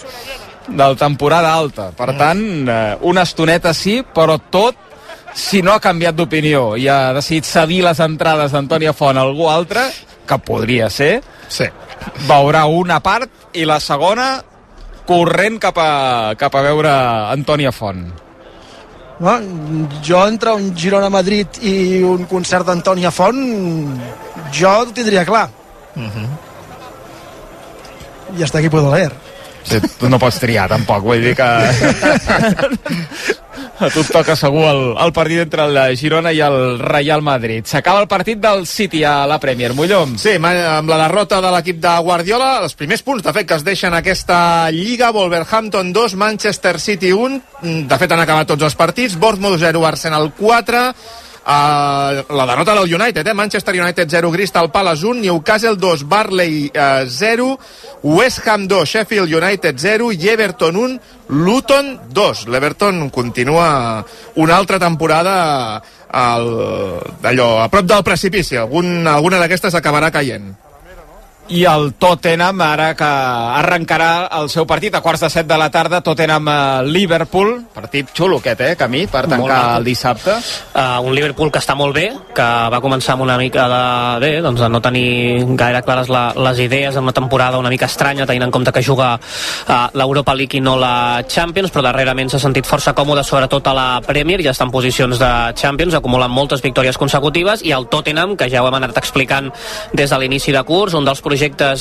del temporada alta. Per tant, eh, una estoneta sí, però tot si no ha canviat d'opinió i ha decidit cedir les entrades d'Antoni Font a algú altre, que podria ser, sí. veurà una part i la segona corrent cap a, cap a veure Antònia Font. No, jo entre un Girona-Madrid i un concert d'Antònia Font, jo ho tindria clar. I hasta aquí puedo leer. Sí, tu no pots triar, tampoc, vull dir que... A tu et toca segur el, el partit entre el Girona i el Real Madrid. S'acaba el partit del City a la Premier, Mollom. Sí, amb la derrota de l'equip de Guardiola, els primers punts, de fet, que es deixen aquesta Lliga, Wolverhampton 2, Manchester City 1, de fet han acabat tots els partits, Bournemouth 0, Arsenal 4, Uh, la derrota del United, eh? Manchester United 0, Crystal Palace 1, Newcastle 2, Barley uh, 0, West Ham 2, Sheffield United 0 i Everton 1, Luton 2. L'Everton continua una altra temporada al, allò, a prop del precipici. Algun, alguna d'aquestes acabarà caient. I el Tottenham, ara que arrencarà el seu partit a quarts de set de la tarda, Tottenham-Liverpool, partit xulo aquest, eh, Camí, per tancar el dissabte. Uh, un Liverpool que està molt bé, que va començar amb una mica de, bé, doncs de no tenir gaire clares la, les idees, en una temporada una mica estranya, tenint en compte que juga uh, l'Europa League i no la Champions, però darrerament s'ha sentit força còmode, sobretot a la Premier, ja està en posicions de Champions, acumulant moltes victòries consecutives, i el Tottenham, que ja ho hem anat explicant des de l'inici de curs, un dels projectes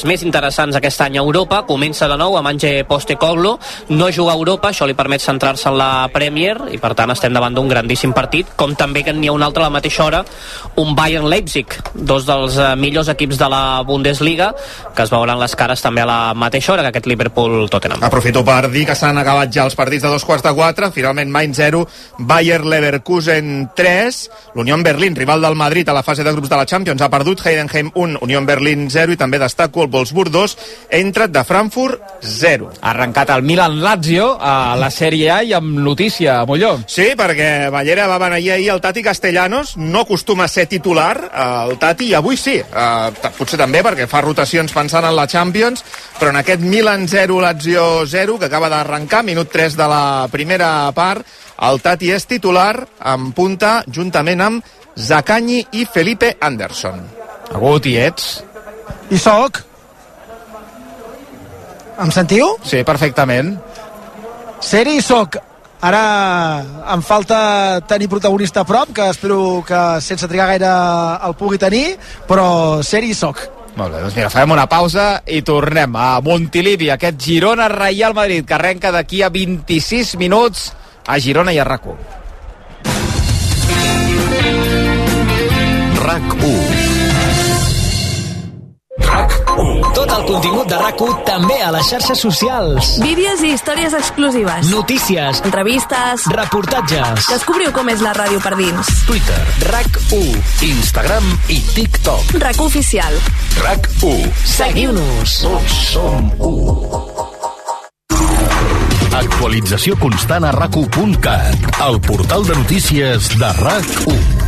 més interessants aquest any a Europa, comença de nou amb Ange Postecoglou, no juga a Europa, això li permet centrar-se en la Premier, i per tant estem davant d'un grandíssim partit, com també que n'hi ha un altre a la mateixa hora, un Bayern-Leipzig, dos dels eh, millors equips de la Bundesliga, que es veuran les cares també a la mateixa hora que aquest Liverpool-Tottenham. Aprofito per dir que s'han acabat ja els partits de dos quarts de quatre, finalment Mainz 0, Bayer Leverkusen 3, l'Unió Berlín, rival del Madrid a la fase de grups de la Champions, ha perdut Heidenheim 1, Unió Berlín 0 i també destaco el Wolfsburg 2, Eintracht de Frankfurt 0. Ha arrencat el Milan-Lazio a la Sèrie A i amb notícia, Molló. Sí, perquè Ballera va beneir ahir el Tati Castellanos, no acostuma a ser titular el Tati, i avui sí, uh, potser també perquè fa rotacions pensant en la Champions, però en aquest Milan 0, Lazio 0, que acaba d'arrencar, minut 3 de la primera part, el Tati és titular en punta juntament amb Zacanyi i Felipe Anderson. Agut, hi ets? I soc. Em sentiu? Sí, perfectament. Seri i soc. Ara em falta tenir protagonista a prop, que espero que sense trigar gaire el pugui tenir, però Seri i soc. Molt bé, doncs mira, farem una pausa i tornem a Montilivi, aquest Girona Real Madrid, que arrenca d'aquí a 26 minuts a Girona i a RAC1. RAC1 Tot el contingut de rac també a les xarxes socials. Vídeos i històries exclusives. Notícies. Entrevistes. Reportatges. Descobriu com és la ràdio per dins. Twitter. RAC1. Instagram i TikTok. RAC oficial. RAC1. Seguiu-nos. Tots som 1. Actualització constant a rac1.cat, el portal de notícies de RAC1.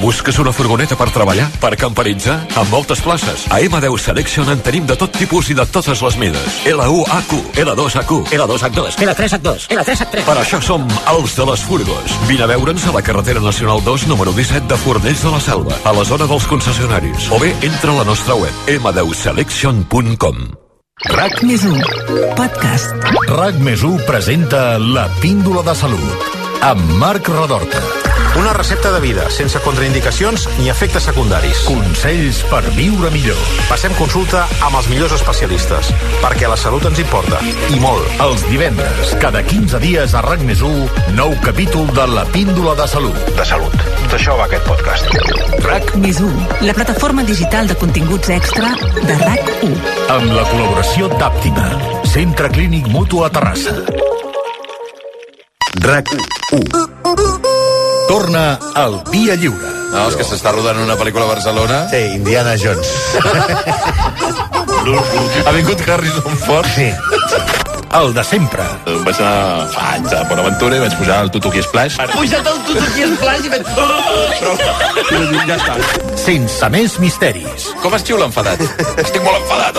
Busques una furgoneta per treballar? Per camperitzar? Amb moltes places. A M10 Selection en tenim de tot tipus i de totes les mides. L1AQ, L2AQ, L2H2, L3H2, L3H3. Per això som els de les furgos. Vine a veure'ns a la carretera nacional 2, número 17 de Fornells de la Selva, a la zona dels concessionaris. O bé, entra a la nostra web, m10selection.com. RAC més 1, podcast. RAC més 1 presenta La Píndola de Salut, amb Marc Radorta. Una recepta de vida, sense contraindicacions ni efectes secundaris. Consells per viure millor. Passem consulta amb els millors especialistes, perquè la salut ens importa, i molt. Els divendres, cada 15 dies a RAC més 1, nou capítol de La Píndola de Salut. De salut. D'això va aquest podcast. RAC Més 1, la plataforma digital de continguts extra de RAC1. amb la col·laboració d'Àptima, Centre Clínic Mutu a Terrassa. RAC 1. Torna al Via Lliure. No, és que s'està rodant una pel·lícula a Barcelona. Sí, Indiana Jones. ha vingut Harrison Ford. Sí. El de sempre. Vaig anar fa anys a Bonaventura i vaig pujar al Tutuki Splash. Pujat el tutuqui esplaix i vaig... Ja està. Sense més misteris. Com es xiula enfadat? Estic molt enfadat.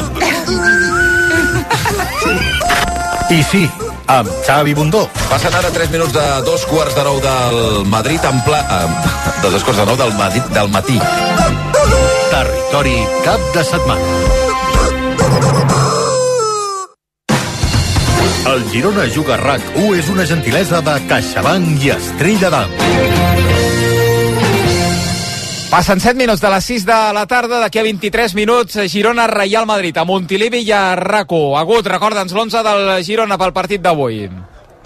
I sí, amb Xavi Bundó. Passen ara 3 minuts de dos quarts de nou del Madrid en pla... Eh, de dos quarts de nou del, Madrid, del matí. Territori cap de setmana. El Girona Juga RAC 1 és una gentilesa de CaixaBank i Estrella d'Am. Passen 7 minuts de les 6 de la tarda, d'aquí a 23 minuts, Girona, Real Madrid, a Montilivi i a RACO. Agut, recorda'ns l'11 del Girona pel partit d'avui.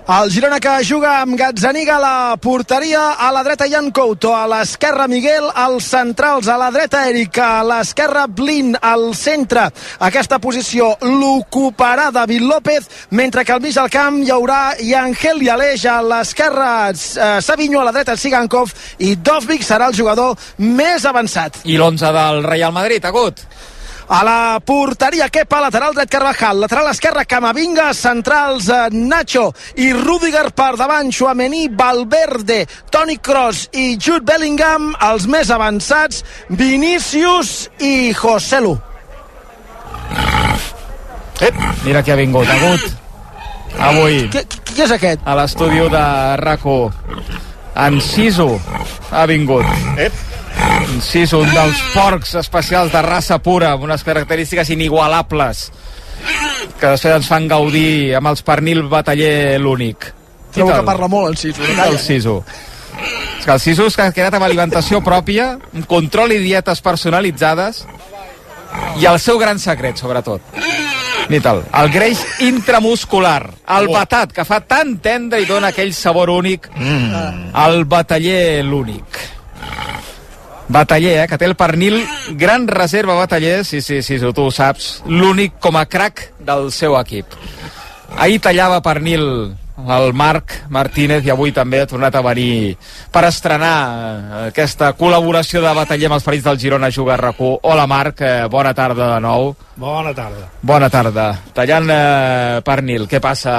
El Girona que juga amb Gazzaniga a la porteria, a la dreta Jan Couto, a l'esquerra Miguel, als centrals, a la dreta Eric, a l'esquerra Blin, al centre. Aquesta posició l'ocuparà David López, mentre que al mig del camp hi haurà Yangel i Aleix, a l'esquerra eh, Savinho, a la dreta Sigankov i Dovvik serà el jugador més avançat. I l'11 del Real Madrid, Agut? A la porteria, Kepa, lateral dret Carvajal, lateral esquerre Camavinga, centrals eh, Nacho i Rudiger per davant, Chouameni, Valverde, Toni Kroos i Jude Bellingham, els més avançats, Vinícius i Joselu. Ep, mira qui ha vingut, ha hagut avui Qui, qui és aquest? a l'estudi de RAC1 en Sisu ha vingut Ep. En Sisu, un dels porcs especials de raça pura amb unes característiques inigualables que després ens fan gaudir amb els pernil bataller l'únic Trobo que parla molt en Sisu. no el calla. Sisu és que el Sisu que ha quedat amb alimentació pròpia amb control i dietes personalitzades i el seu gran secret, sobretot Nital, el greix intramuscular, el batat, que fa tan tendre i dona aquell sabor únic, mm. el bataller l'únic. Bataller, eh, que té el pernil, gran reserva bataller, sí, sí, sí, tu ho saps, l'únic com a crack del seu equip. Ahir tallava pernil el Marc Martínez i avui també ha tornat a venir per estrenar eh, aquesta col·laboració de bataller amb els ferits del Girona Juga a RAC1. Hola Marc, eh, bona tarda de nou. Bona tarda. Bona tarda. Tallant eh, pernil, què passa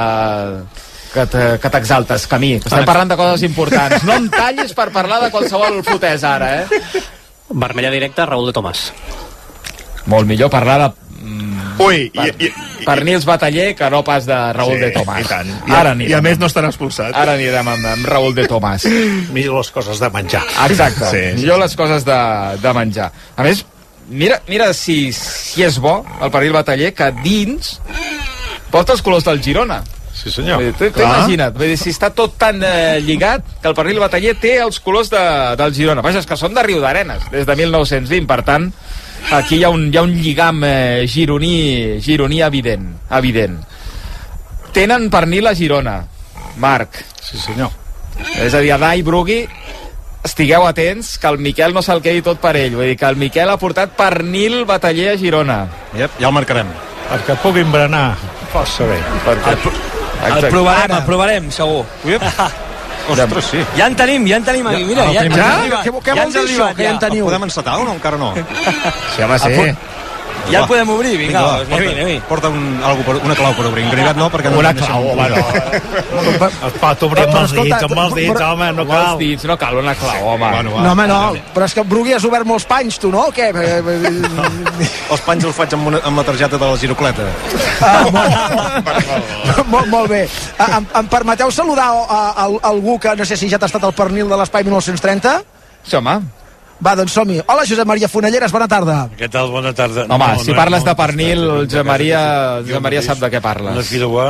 que te- que t'exaltes, Camí? Que estem parlant de coses importants. No em tallis per parlar de qualsevol fotés ara, eh? Vermella directa, Raúl de Tomàs. Molt millor parlar de Ui, per, i, i, pernils bataller que no pas de Raúl Sí, de Tomàs. i tant. I- Ara i a més no estan expulsats. Ara anirem amb, amb Raúl de Tomàs. Millor les coses de menjar. Exacte, Sí, sí, sí. millor les coses de, de menjar. A més, mira, mira si, si és bo el pernil bataller que dins porta els colors del Girona. Sí, senyor. Vull dir, Clar. imagina't, vull dir, si està tot tan eh, lligat que el pernil bataller té els colors de, del Girona. Vaja, és que són de Riu d'Arenes, des de 1920, per tant, aquí hi ha un, hi ha un lligam eh, gironí, gironí evident, evident. Tenen pernil a Girona, Marc. Sí, senyor. És a dir, a Dai Brugui, estigueu atents, que el Miquel no se'l quedi tot per ell. Vull dir que el Miquel ha portat pernil bataller a Girona. Yep, ja el marcarem. Perquè puguin berenar força bé. Perquè... El provarem, el provarem, segur. Ostres, sí. Ja en tenim, ja en tenim aquí. Mira, el ja, primer- ja, Ja? ja, Què, què ja vol dir això, que ja en teniu? El podem encetar o no? Encara no. Sí, home, sí. ja el podem obrir, vinga, va, doncs, anem-hi, anem-hi. porta un, algo per, una clau per obrir. Engrivat no, perquè no... Una no clau, home, no. Es pot obrir amb els dits, amb els dits, home, no Amb els cal. dits, no cal una clau, home. Bueno, va. No, home, no, però és que Brugui has obert molts panys, tu, no? o Què? Els panys els faig amb, una, amb la targeta de la girocleta. molt, molt bé. Ah, Em, em permeteu saludar a, a, a algú que no sé si ja t'ha estat al pernil de l'Espai 1930? Sí, home. Va, doncs som-hi. Hola, Josep Maria Fonelleres, bona tarda. Què tal? Bona tarda. Home, si parles de pernil, no, el Josep Maria, Josep Maria sap de què Una parles. fideuà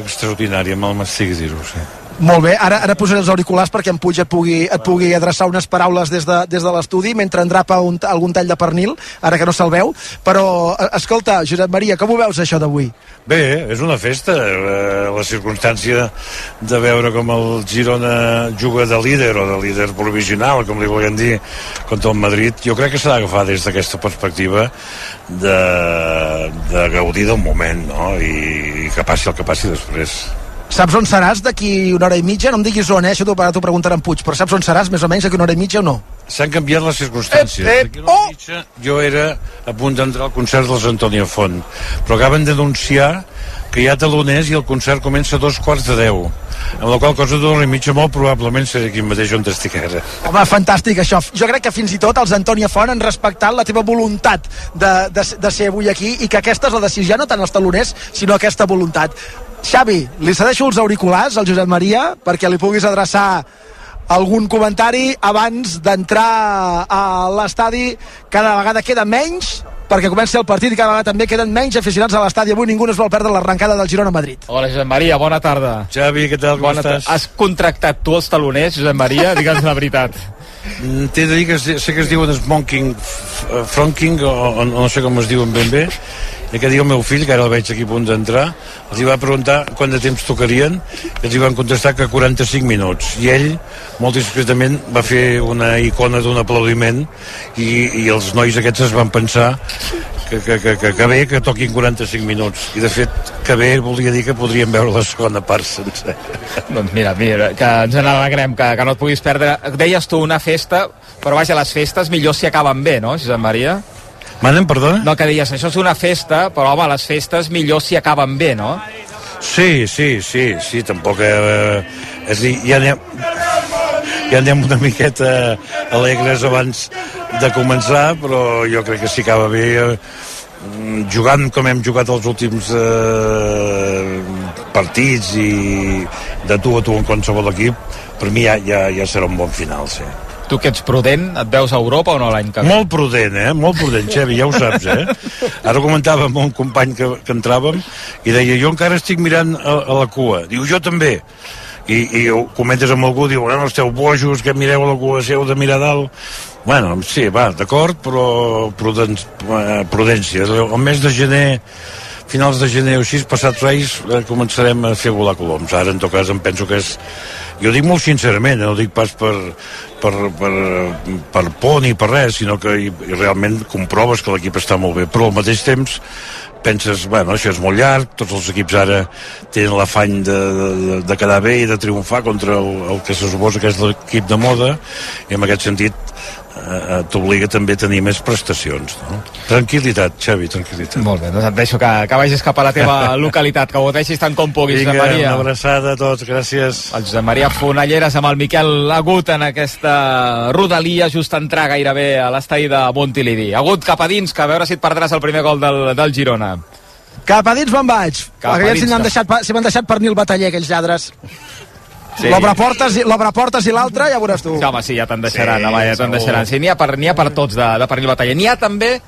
extraordinària, mal m'estic dir-ho, sí. Molt bé, ara, ara posaré els auriculars perquè en Puig et pugui, et pugui adreçar unes paraules des de, des de l'estudi mentre endrapa un, algun tall de pernil, ara que no se'l veu. Però, eh, escolta, Josep Maria, com ho veus això d'avui? Bé, és una festa. Eh, la circumstància de veure com el Girona juga de líder o de líder provisional, com li volien dir, contra el Madrid, jo crec que s'ha d'agafar des d'aquesta perspectiva de, de gaudir del moment, no? I, i que passi el que passi després. Saps on seràs d'aquí una hora i mitja? No em diguis on, eh? Això t'ho t'ho preguntarà en Puig, però saps on seràs més o menys d'aquí una hora i mitja o no? S'han canviat les circumstàncies. Ep, ep, D'aquí una mitja, jo era a punt d'entrar al concert dels Antonio Font, però acaben d'anunciar que hi ha taloners i el concert comença a dos quarts de deu. Amb la qual cosa d'una hora i mitja molt probablement seré aquí mateix on estic ara. Home, fantàstic això. Jo crec que fins i tot els Antònia Font han respectat la teva voluntat de, de, de ser avui aquí i que aquesta és la decisió, ja no tant els taloners, sinó aquesta voluntat. Xavi, li cedeixo els auriculars al Josep Maria perquè li puguis adreçar algun comentari abans d'entrar a l'estadi. Cada vegada queda menys perquè comenci el partit i cada vegada també queden menys aficionats a l'estadi. Avui ningú no es vol perdre l'arrencada del Girona a Madrid. Hola, Josep Maria, bona tarda. Xavi, què tal, Bona estàs? tarda. Has contractat tu els taloners, Josep Maria? Digue'ns la veritat. Mm, T'he de dir que sé, sé que es diuen eh, fronking, o, o, no sé com es diuen ben bé, i aquest dia el meu fill, que ara el veig aquí a punt d'entrar, els hi va preguntar quant de temps tocarien, i els hi van contestar que 45 minuts. I ell, molt discretament, va fer una icona d'un aplaudiment, i, i els nois aquests es van pensar que, que, que, que, que bé que toquin 45 minuts. I, de fet, que bé volia dir que podríem veure la segona part sencer. Doncs mira, mira, que ens n'alegrem, que, que no et puguis perdre. Deies tu una festa, però vaja, les festes millor si acaben bé, no, Josep Maria? Manen, perdona? No, que deies, això és una festa, però home, les festes millor si acaben bé, no? Sí, sí, sí, sí, tampoc... Eh, és a dir, ja anem, ja anem una miqueta alegres abans de començar, però jo crec que si acaba bé... Eh, jugant com hem jugat els últims eh, partits i de tu a tu en qualsevol equip, per mi ja, ja, ja serà un bon final, sí. Tu que ets prudent, et veus a Europa o no l'any que ve? Molt prudent, eh? Molt prudent, Xevi, ja ho saps, eh? Ara comentava amb un company que, que entràvem i deia, jo encara estic mirant a, a la cua. Diu, jo també. I, i ho comentes amb algú, diu, bueno, esteu bojos, que mireu a la cua seu de mirar dalt. Bueno, sí, va, d'acord, però pruden, eh, prudència. El mes de gener finals de gener o així, passat Reis, eh, començarem a fer volar coloms. Ara, en tot cas, em penso que és... Jo dic molt sincerament, eh, no dic pas per, per, per, per por ni per res, sinó que i, i realment comproves que l'equip està molt bé, però al mateix temps penses, bueno, això és molt llarg, tots els equips ara tenen l'afany de, de, de quedar bé i de triomfar contra el, el que se suposa que és l'equip de moda, i en aquest sentit eh, t'obliga també a tenir més prestacions. No? Tranquilitat, Xavi, tranquil·litat. Molt bé, doncs et deixo que, que vagis cap a la teva localitat, que ho deixis tant com puguis, Vinga, Josep Maria. una abraçada a tots, gràcies. El Josep Maria Fonalleres amb el Miquel Agut en aquesta rodalia just entrar gairebé a l'estadi de Montilivi. Agut cap a dins, que a veure si et perdràs el primer gol del, del Girona. Cap a dins me'n vaig. Cap a dins, si m'han deixat, si deixat pernil bataller, aquells lladres. Sí. L'obre portes, i- l'obre portes i l'altre, ja veuràs tu. Sí, home, sí, ja te'n deixaran, Sí, home, ja te'n deixaran. Sí, n'hi ha, per, ha per tots de, de pernil batalla. N'hi ha també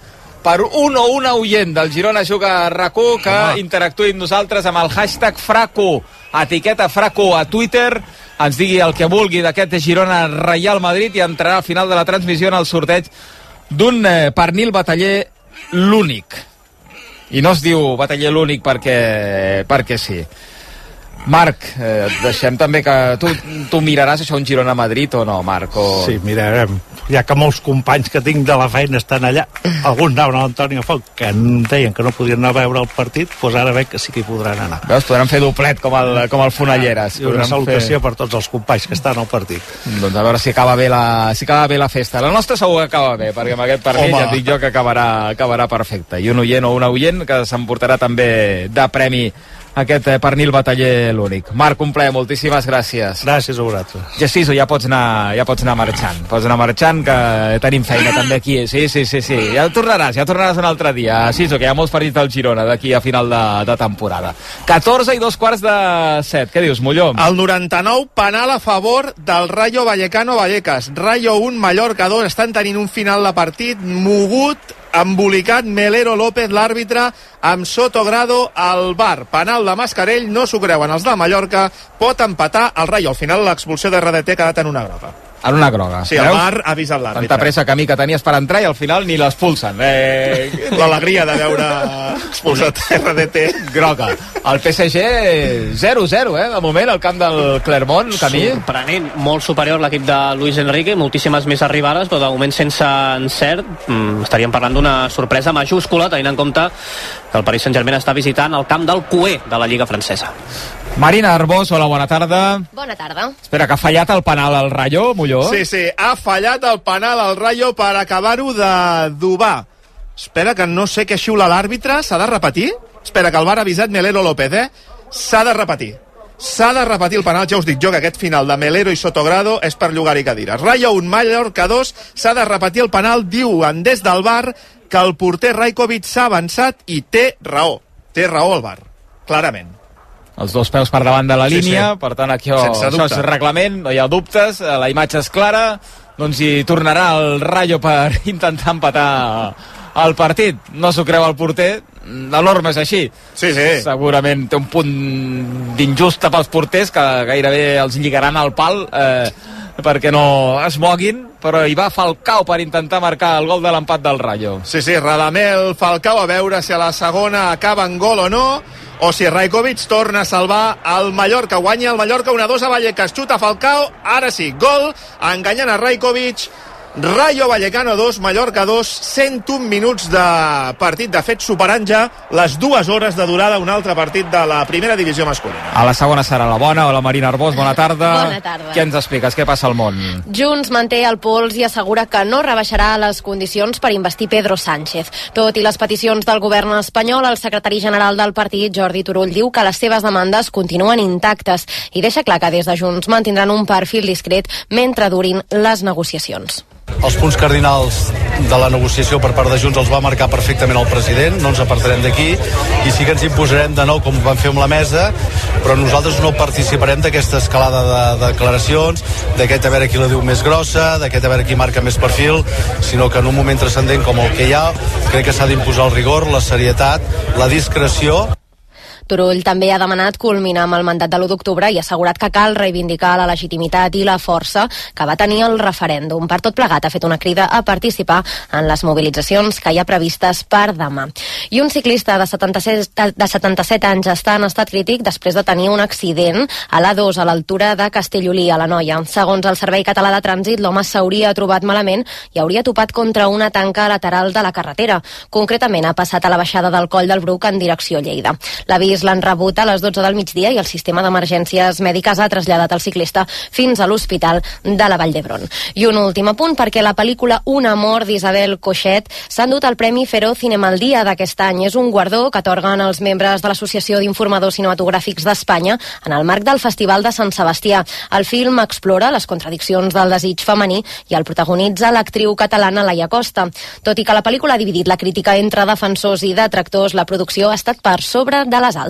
per un o una oient del Girona Juga a rac que interactuï amb nosaltres amb el hashtag Fraco, etiqueta Fraco a Twitter, ens digui el que vulgui d'aquest Girona Real Madrid i entrarà al final de la transmissió en el sorteig d'un eh, pernil bataller l'únic. I no es diu bataller l'únic perquè, perquè sí. Marc, eh, et deixem també que tu, tu miraràs això un Girona-Madrid o no, Marc? O... Sí, mirarem. Ja que molts companys que tinc de la feina estan allà, alguns anaven a l'Antonio Foc, que deien que no podien anar a veure el partit, doncs ara veig que sí que hi podran anar. Veus, podran fer doblet com el, com el Fonalleres. I una salutació fer... per tots els companys que estan al partit. Doncs a veure si acaba bé la, si acaba bé la festa. La nostra segur que acaba bé, perquè amb aquest Home. ja dic jo que acabarà, acabarà perfecte. I un oient o una oient que s'emportarà també de premi aquest eh, pernil bataller l'únic. Marc, un plaer, moltíssimes gràcies. Gràcies a vosaltres. Ja sí, ja pots anar, ja pots anar marxant. Pots anar marxant, que tenim feina també aquí. Sí, sí, sí, sí. Ja tornaràs, ja tornaràs un altre dia. Sí, que hi ha molts partits del Girona d'aquí a final de, de temporada. 14 i dos quarts de 7. Què dius, Molló? El 99, penal a favor del Rayo Vallecano Vallecas. Rayo 1, Mallorca 2. Estan tenint un final de partit mogut, embolicat Melero López, l'àrbitre, amb Sotogrado al bar. Penal de Mascarell, no s'ho creuen els de Mallorca, pot empatar el Rayo. Al final l'expulsió de RDT ha quedat en una groga. En una groga. Sí, el bar ha avisat Tanta l'àrbitre. pressa camí que tenies per entrar i al final ni l'expulsen. Eh... L'alegria de veure expulsat RDT. Groga. El PSG 0-0, eh? De moment, al camp del Clermont, camí. Sorprenent, molt superior l'equip de Luis Enrique, moltíssimes més arribades, però de moment sense encert. Mm, estaríem parlant d'una sorpresa majúscula, tenint en compte que el Paris Saint-Germain està visitant el camp del Cué de la Lliga Francesa. Marina Arbós, hola, bona tarda. Bona tarda. Espera, que ha fallat el penal al Rayo, Molló? Sí, sí, ha fallat el penal al Rayo per acabar-ho de dubar. Espera que no sé què xiula l'àrbitre, s'ha de repetir? Espera, que el bar ha avisat Melero López, eh? S'ha de repetir. S'ha de repetir el penal, ja us dic jo que aquest final de Melero i Sotogrado és per llogar i cadires. Rayo 1, Mallorca 2, s'ha de repetir el penal, diuen des del bar que el porter Rajkovic s'ha avançat i té raó. Té raó el bar, clarament. Els dos peus per davant de la Sí, línia, sí. per tant aquí oh, Sense això és reglament, no hi ha dubtes, eh, la imatge és clara, doncs hi tornarà el Rayo per intentar empatar el partit. No s'ho creu el porter, la norma és així. Sí, sí. Segurament té un punt d'injusta pels porters que gairebé els lligaran al pal eh, perquè no es moguin, però hi va Falcao per intentar marcar el gol de l'empat del Rayo. Sí, sí, Radamel, Falcao, a veure si a la segona acaba en gol o no, o si Rajkovic torna a salvar el Mallorca. Guanya el Mallorca 1-2 a Vallecas, xuta Falcao, ara sí, gol, enganyant a Rajkovic, Rayo Vallecano 2, Mallorca 2, 101 minuts de partit. De fet, superant ja les dues hores de durada un altre partit de la primera divisió masculina. A la segona serà la bona. Hola, Marina Arbós, bona tarda. Bona tarda. Què ens expliques? Què passa al món? Junts manté el pols i assegura que no rebaixarà les condicions per investir Pedro Sánchez. Tot i les peticions del govern espanyol, el secretari general del partit, Jordi Turull, diu que les seves demandes continuen intactes i deixa clar que des de Junts mantindran un perfil discret mentre durin les negociacions. Els punts cardinals de la negociació per part de Junts els va marcar perfectament el president, no ens apartarem d'aquí. I sí que ens imposarem de nou com vam fer amb la mesa, però nosaltres no participarem d'aquesta escalada de, de declaracions, d'aquest a veure qui la diu més grossa, d'aquest a veure qui marca més perfil, sinó que en un moment transcendent com el que hi ha, crec que s'ha d'imposar el rigor, la serietat, la discreció Turull també ha demanat culminar amb el mandat de l'1 d'octubre i ha assegurat que cal reivindicar la legitimitat i la força que va tenir el referèndum. Per tot plegat ha fet una crida a participar en les mobilitzacions que hi ha previstes per demà. I un ciclista de 77, de 77 anys està en estat crític després de tenir un accident a l'A2 a l'altura de Castellolí, a la Noia. Segons el Servei Català de Trànsit, l'home s'hauria trobat malament i hauria topat contra una tanca lateral de la carretera. Concretament, ha passat a la baixada del Coll del Bruc en direcció Lleida. L'avís l'han rebut a les 12 del migdia i el sistema d'emergències mèdiques ha traslladat el ciclista fins a l'Hospital de la Vall d'Hebron. I un últim apunt perquè la pel·lícula Un amor d'Isabel Coixet s'ha endut el Premi Feroz Cinemaldia d'aquest any. És un guardó que atorguen els membres de l'Associació d'Informadors Cinematogràfics d'Espanya en el marc del Festival de Sant Sebastià. El film explora les contradiccions del desig femení i el protagonitza l'actriu catalana Laia Costa. Tot i que la pel·lícula ha dividit la crítica entre defensors i detractors, la producció ha estat per sobre de les altres.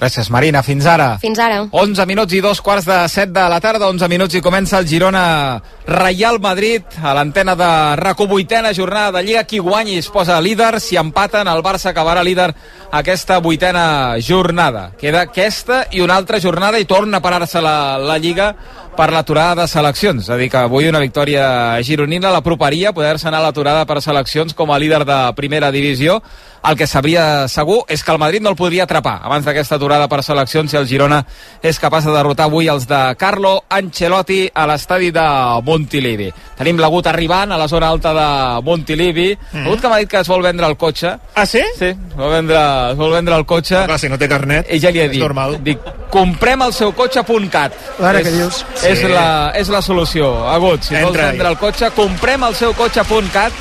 Gràcies, Marina. Fins ara. Fins ara. 11 minuts i dos quarts de 7 de la tarda, 11 minuts i comença el Girona Real Madrid a l'antena de RACO, vuitena jornada de Lliga. Qui guanyi es posa líder, si empaten el Barça acabarà líder aquesta vuitena jornada. Queda aquesta i una altra jornada i torna a parar-se la, la Lliga per l'aturada de seleccions. És a dir, que avui una victòria gironina l'aproparia a poder-se anar a l'aturada per seleccions com a líder de primera divisió. El que sabria segur és que el Madrid no el podria atrapar abans d'aquesta aturada per seleccions si el Girona és capaç de derrotar avui els de Carlo Ancelotti a l'estadi de Montilivi. Tenim l'agut arribant a la zona alta de Montilivi. Mm. L'agut que m'ha dit que es vol vendre el cotxe. Ah, sí? Sí, es vol vendre, es vol vendre el cotxe. Clar, si no té carnet, I ja li he és dit, normal. dic, comprem el seu cotxe.cat. Ara, és, què dius? És, Sí. la, és la solució. Agut, si vols Entra-hi. vendre el cotxe, comprem el seu cotxe.cat.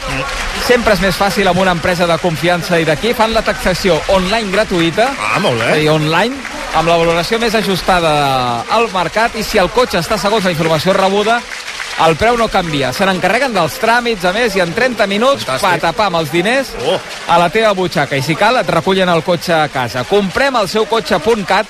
Sempre és més fàcil amb una empresa de confiança i d'aquí fan la taxació online gratuïta. Ah, molt bé. És a dir, online, amb la valoració més ajustada al mercat i si el cotxe està segons la informació rebuda, el preu no canvia. Se n'encarreguen dels tràmits, a més, i en 30 minuts, patapà amb els diners Oh. a la teva butxaca. I si cal, et recullen el cotxe a casa. Comprem el seu cotxe.cat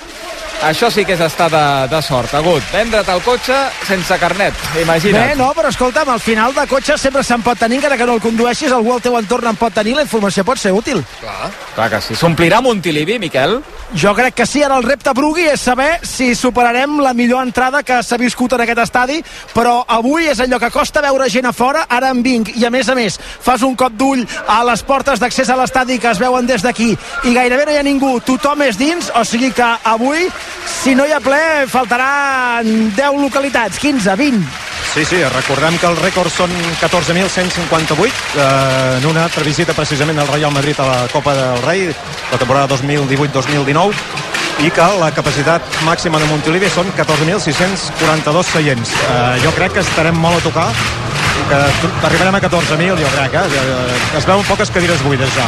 això sí que és estar de, de sort. Agut, vendre't el cotxe sense carnet, imagina't. Bé, no, però escolta'm, al final de cotxe sempre se'n pot tenir, encara que no el condueixis, algú al teu entorn en pot tenir, la informació pot ser útil. Clar. Clar que sí. S'omplirà Montilivi, Miquel? Jo crec que sí, ara el repte Brugui és saber si superarem la millor entrada que s'ha viscut en aquest estadi, però avui és allò que costa veure gent a fora, ara en vinc, i a més a més, fas un cop d'ull a les portes d'accés a l'estadi que es veuen des d'aquí, i gairebé no hi ha ningú, tothom és dins, o sigui que avui, si no hi ha ple, faltaran 10 localitats, 15, 20. Sí, sí, recordem que el rècord són 14.158 eh, en una altra visita precisament al Real Madrid a la Copa del Rei, la temporada 2018-2019 i que la capacitat màxima de Montilivi són 14.642 seients. Eh, jo crec que estarem molt a tocar que arribarem a 14.000, jo crec, eh? Es veuen poques cadires buides ja.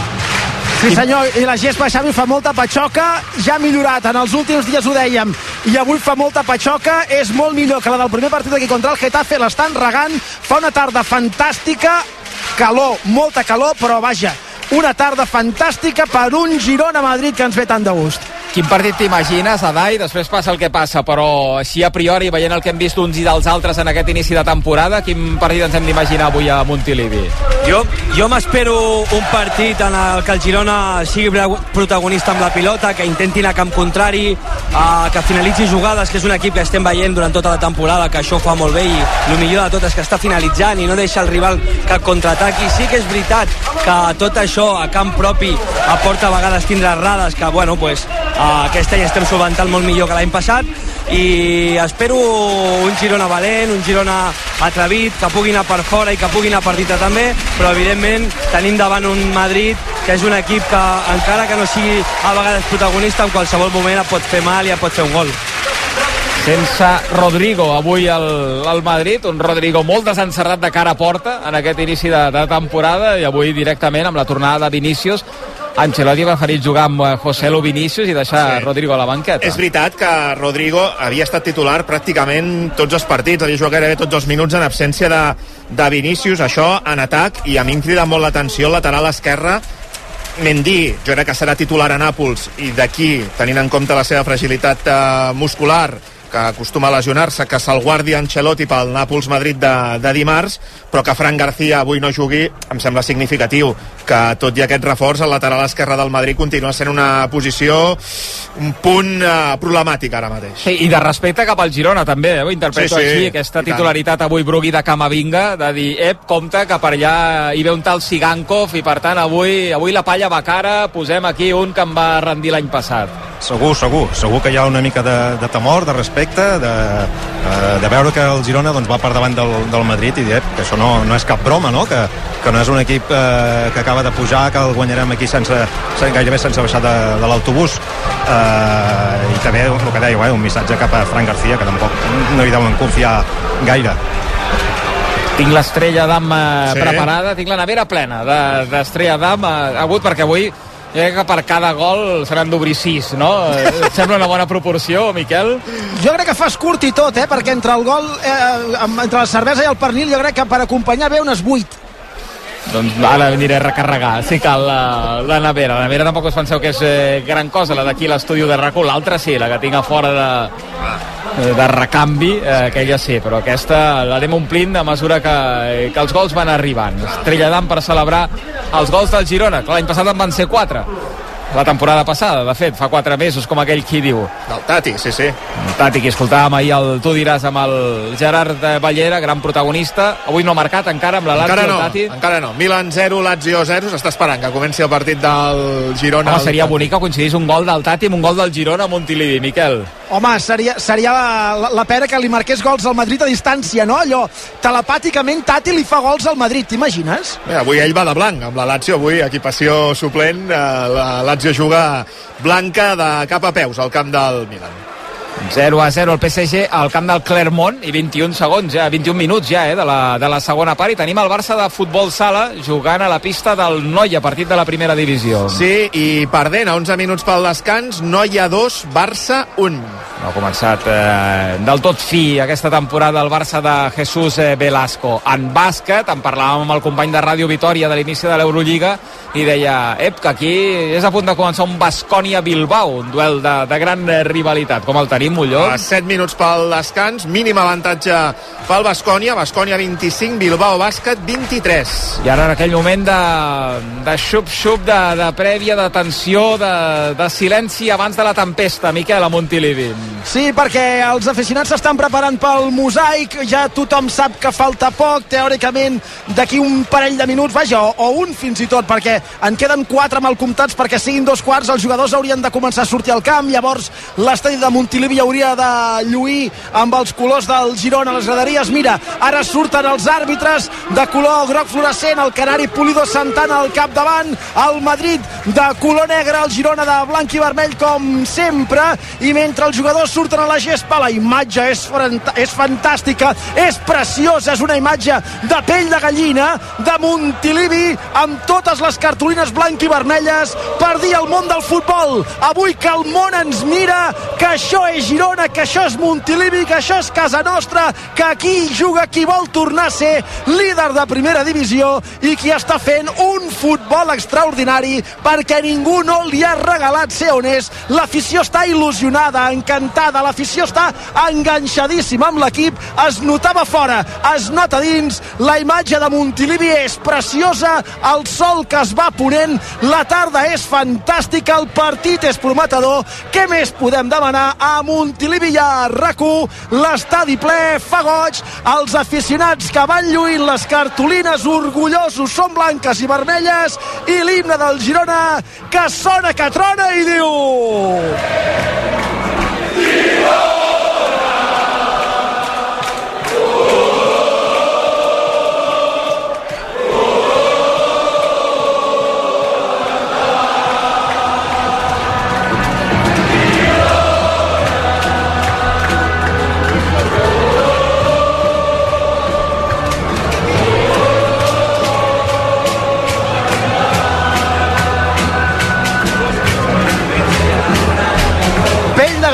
Sí senyor, i la gespa Xavi fa molta patxoca, ja ha millorat, en els últims dies ho dèiem, i avui fa molta patxoca, és molt millor que la del primer partit aquí contra el Getafe, l'estan regant, fa una tarda fantàstica, calor, molta calor, però vaja, una tarda fantàstica per un Girona-Madrid que ens ve tant de gust. Quin partit t'imagines, Adai? Després passa el que passa, però així a priori, veient el que hem vist uns i dels altres en aquest inici de temporada, quin partit ens hem d'imaginar avui a Montilivi? Jo, jo m'espero un partit en el que el Girona sigui protagonista amb la pilota, que intenti anar a camp contrari, eh, que finalitzi jugades, que és un equip que estem veient durant tota la temporada, que això ho fa molt bé i el millor de tot és que està finalitzant i no deixa el rival cap contraataqui. Sí que és veritat que tot això a camp propi aporta a vegades tindre errades que, bueno, pues, aquest any estem solventant molt millor que l'any passat. I espero un Girona valent, un Girona atrevit, que pugui anar per fora i que pugui anar per dintre també, però evidentment tenim davant un Madrid que és un equip que encara que no sigui a vegades protagonista en qualsevol moment et pot fer mal i et pot fer un gol sense Rodrigo avui al, al Madrid, un Rodrigo molt desencerrat de cara a porta en aquest inici de, de temporada i avui directament amb la tornada de Vinícius Ancelotti va preferir jugar amb eh, José Lu Vinícius i deixar sí. Rodrigo a la banqueta. És veritat que Rodrigo havia estat titular pràcticament tots els partits, havia jugat gairebé tots els minuts en absència de, de Vinícius, això en atac, i a mi em crida molt l'atenció el lateral esquerre Mendy, jo crec que serà titular a Nàpols i d'aquí, tenint en compte la seva fragilitat eh, muscular, que acostuma a lesionar-se, que se'l guardi Ancelotti pel Nàpols-Madrid de, de dimarts, però que Fran García avui no jugui, em sembla significatiu que tot i aquest reforç, el lateral esquerre del Madrid continua sent una posició un punt eh, problemàtic ara mateix. Sí, I de respecte cap al Girona també, eh? interpreto Sí, sí, així, aquesta titularitat avui Brugui de Camavinga, de dir, ep, compte que per allà hi ve un tal Sigankov i per tant avui, avui la palla va cara, posem aquí un que em va rendir l'any passat. Segur, segur. Segur que hi ha una mica de, de temor, de respecte, de, eh, de veure que el Girona doncs, va per davant del, del Madrid i dir que això no, no és cap broma, no? Que, que no és un equip eh, que acaba de pujar, que el guanyarem aquí sense, sense gairebé sense baixar de, de l'autobús. Eh, I també el que dèieu, eh, un missatge cap a Fran García, que tampoc no hi deuen confiar gaire. Tinc l'estrella d'am eh, Sí. preparada, tinc la nevera plena de- d'estrella d'am eh, agut perquè avui jo crec que per cada gol se n'han d'obrir sis, no? Eh, Et sembla una bona proporció, Miquel? Jo crec que fas curt i tot, eh? perquè entre el gol, eh, amb- entre la cervesa i el pernil, jo crec que per acompanyar bé unes 8. Doncs ara aniré a recarregar, si cal, la, la nevera. La nevera tampoc us penseu que és eh, gran cosa, la d'aquí a l'estudi de RAC1. L'altra sí, la que tinc a fora de, de recanvi, eh, aquella sí, però aquesta l'anem omplint a mesura que, que els gols van arribant. Estrella d'am per celebrar els gols del Girona, que l'any passat en van ser quatre. La temporada passada, de fet, fa quatre mesos, com aquell qui diu. Del Tati, sí, sí. El Tati, que escoltàvem ahir el Tu diràs amb el Gerard Ballera, gran protagonista. Avui no ha marcat encara amb la Lazio, Encara no, el Tati. encara no. Milan 0, Lazio 0. S'està esperant que comenci el partit del Girona. Home, seria bonic que coincidís un gol del Tati amb un gol del Girona a Montilivi, Miquel. Home, seria, seria la, la, la pera que li marqués gols al Madrid a distància, no? Allò, telepàticament Tati li fa gols al Madrid, t'imagines? Bé, avui ell va de blanc amb la Lazio, avui equipació suplent, eh, la Lazio juga blanca de cap a peus al camp del Milan. 0 a 0 el PSG al camp del Clermont i 21 segons ja, 21 minuts ja eh, de, la, de la segona part i tenim el Barça de futbol sala jugant a la pista del Noia, partit de la primera divisió. Sí, i perdent a 11 minuts pel descans, no hi ha dos, Barça 1. No ha començat eh, del tot fi aquesta temporada el Barça de Jesús eh, Velasco. En bàsquet, en parlàvem amb el company de Ràdio Vitoria de l'inici de l'Eurolliga i deia, ep, que aquí és a punt de començar un Bascònia-Bilbao, un duel de, de gran rivalitat. Com el tenim, Molló? A 7 minuts pel descans, mínim avantatge pel Bascònia, Bascònia 25, Bilbao Bàsquet 23. I ara en aquell moment de, de xup-xup, de, de prèvia, de tensió, de, de silenci abans de la tempesta, Miquel, a Montilivi. Sí, perquè els aficionats s'estan preparant pel mosaic, ja tothom sap que falta poc, teòricament d'aquí un parell de minuts, vaja, o, o un fins i tot, perquè en queden quatre mal comptats perquè siguin dos quarts, els jugadors haurien de començar a sortir al camp, llavors l'estadi de Montilivi hauria de lluir amb els colors del Girona a les graderies. Mira, ara surten els àrbitres de color groc fluorescent, el Canari Pulido Santana al capdavant, el Madrid de color negre, el Girona de blanc i vermell com sempre, i mentre els jugadors surten a la gespa, la imatge és, és fantàstica, és preciosa, és una imatge de pell de gallina, de Montilivi, amb totes les cartolines blanc i vermelles per dir al món del futbol, avui que el món ens mira, que això és Girona, que això és Montilivi, que això és casa nostra, que aquí juga qui vol tornar a ser líder de primera divisió i qui està fent un futbol extraordinari perquè ningú no li ha regalat ser on és. L'afició està il·lusionada, encantada, l'afició està enganxadíssima amb l'equip, es notava fora, es nota dins, la imatge de Montilivi és preciosa, el sol que es va ponent, la tarda és fantàstica, el partit és prometedor, què més podem demanar a Montilivi i a rac l'estadi ple, fa goig, els aficionats que van lluint les cartolines orgullosos són blanques i vermelles i l'himne del Girona Girona, que sona, que trona i diu... Pell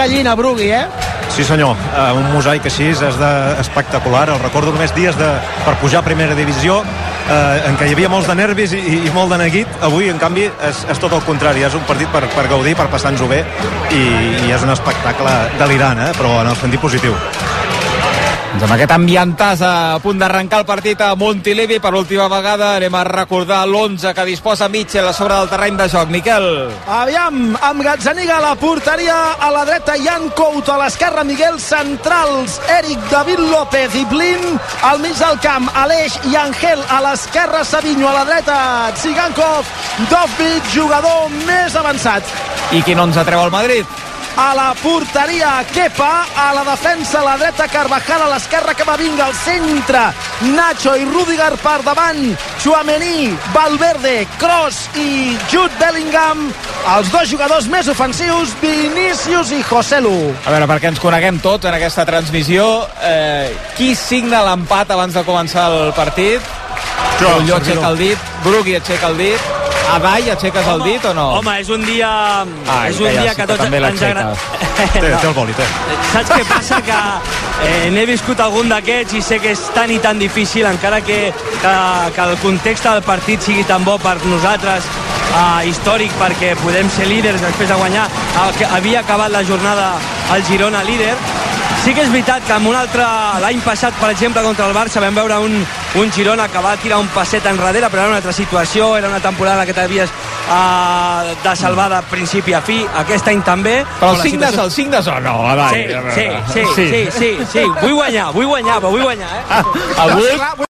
gallina, Brugui, eh? Sí senyor, uh, un mosaic així és de, espectacular, el recordo només dies de, per pujar a primera divisió uh, en què hi havia molts de nervis i, i molt de neguit, avui en canvi és, és tot el contrari, és un partit per, per gaudir, per passar-nos-ho bé i, i és un espectacle delirant, eh? però en el sentit positiu. Doncs amb aquest ambientàs a punt d'arrencar el partit a Montilivi per última vegada anem a recordar l'11 que disposa Mitchell a sobre del terreny de joc. Miquel. Aviam, amb Gazzaniga a la porteria, a la dreta Jan Couto, a l'esquerra Miguel Centrals, Eric David López i Blin, al mig del camp Aleix i Angel, a l'esquerra Savinho, a la dreta Tsigankov, Dovvig, jugador més avançat. I qui no ens atreu al Madrid? A la porteria Kepa, a la defensa a la dreta Carvajal, a l'esquerra Camavinga, al centre. Nacho i Rudiger per davant. Chouameni, Valverde, Kroos i Jude Bellingham. Els dos jugadors més ofensius Vinícius i Joselu A veure, perquè ens coneguem tots en aquesta transmissió eh, qui signa l'empat abans de començar el partit? Jo, Ulló aixeca el dit, Brugui aixeca el dit Adai, aixeques el dit o no? Home, és un dia... Ah, és un ja, dia que que tots també ens l'aixeca. agrada... Té, té el boli, té. Saps què passa? Que eh, n'he viscut algun d'aquests i sé que és tan i tan difícil, encara que, que, que el context del partit sigui tan bo per nosaltres, eh, històric, perquè podem ser líders després de guanyar, el que havia acabat la jornada el Girona líder, Sí que és veritat que amb un altre, l'any passat, per exemple, contra el Barça, vam veure un, un Girona que va tirar un passet enrere, però era una altra situació, era una temporada en la que t'havies uh, de salvar de principi a fi, aquest any també. Però el signes, situació- el signes o no, Adai? Sí, sí, sí, sí, sí, sí, vull guanyar, vull guanyar, però vull guanyar, eh? Avui,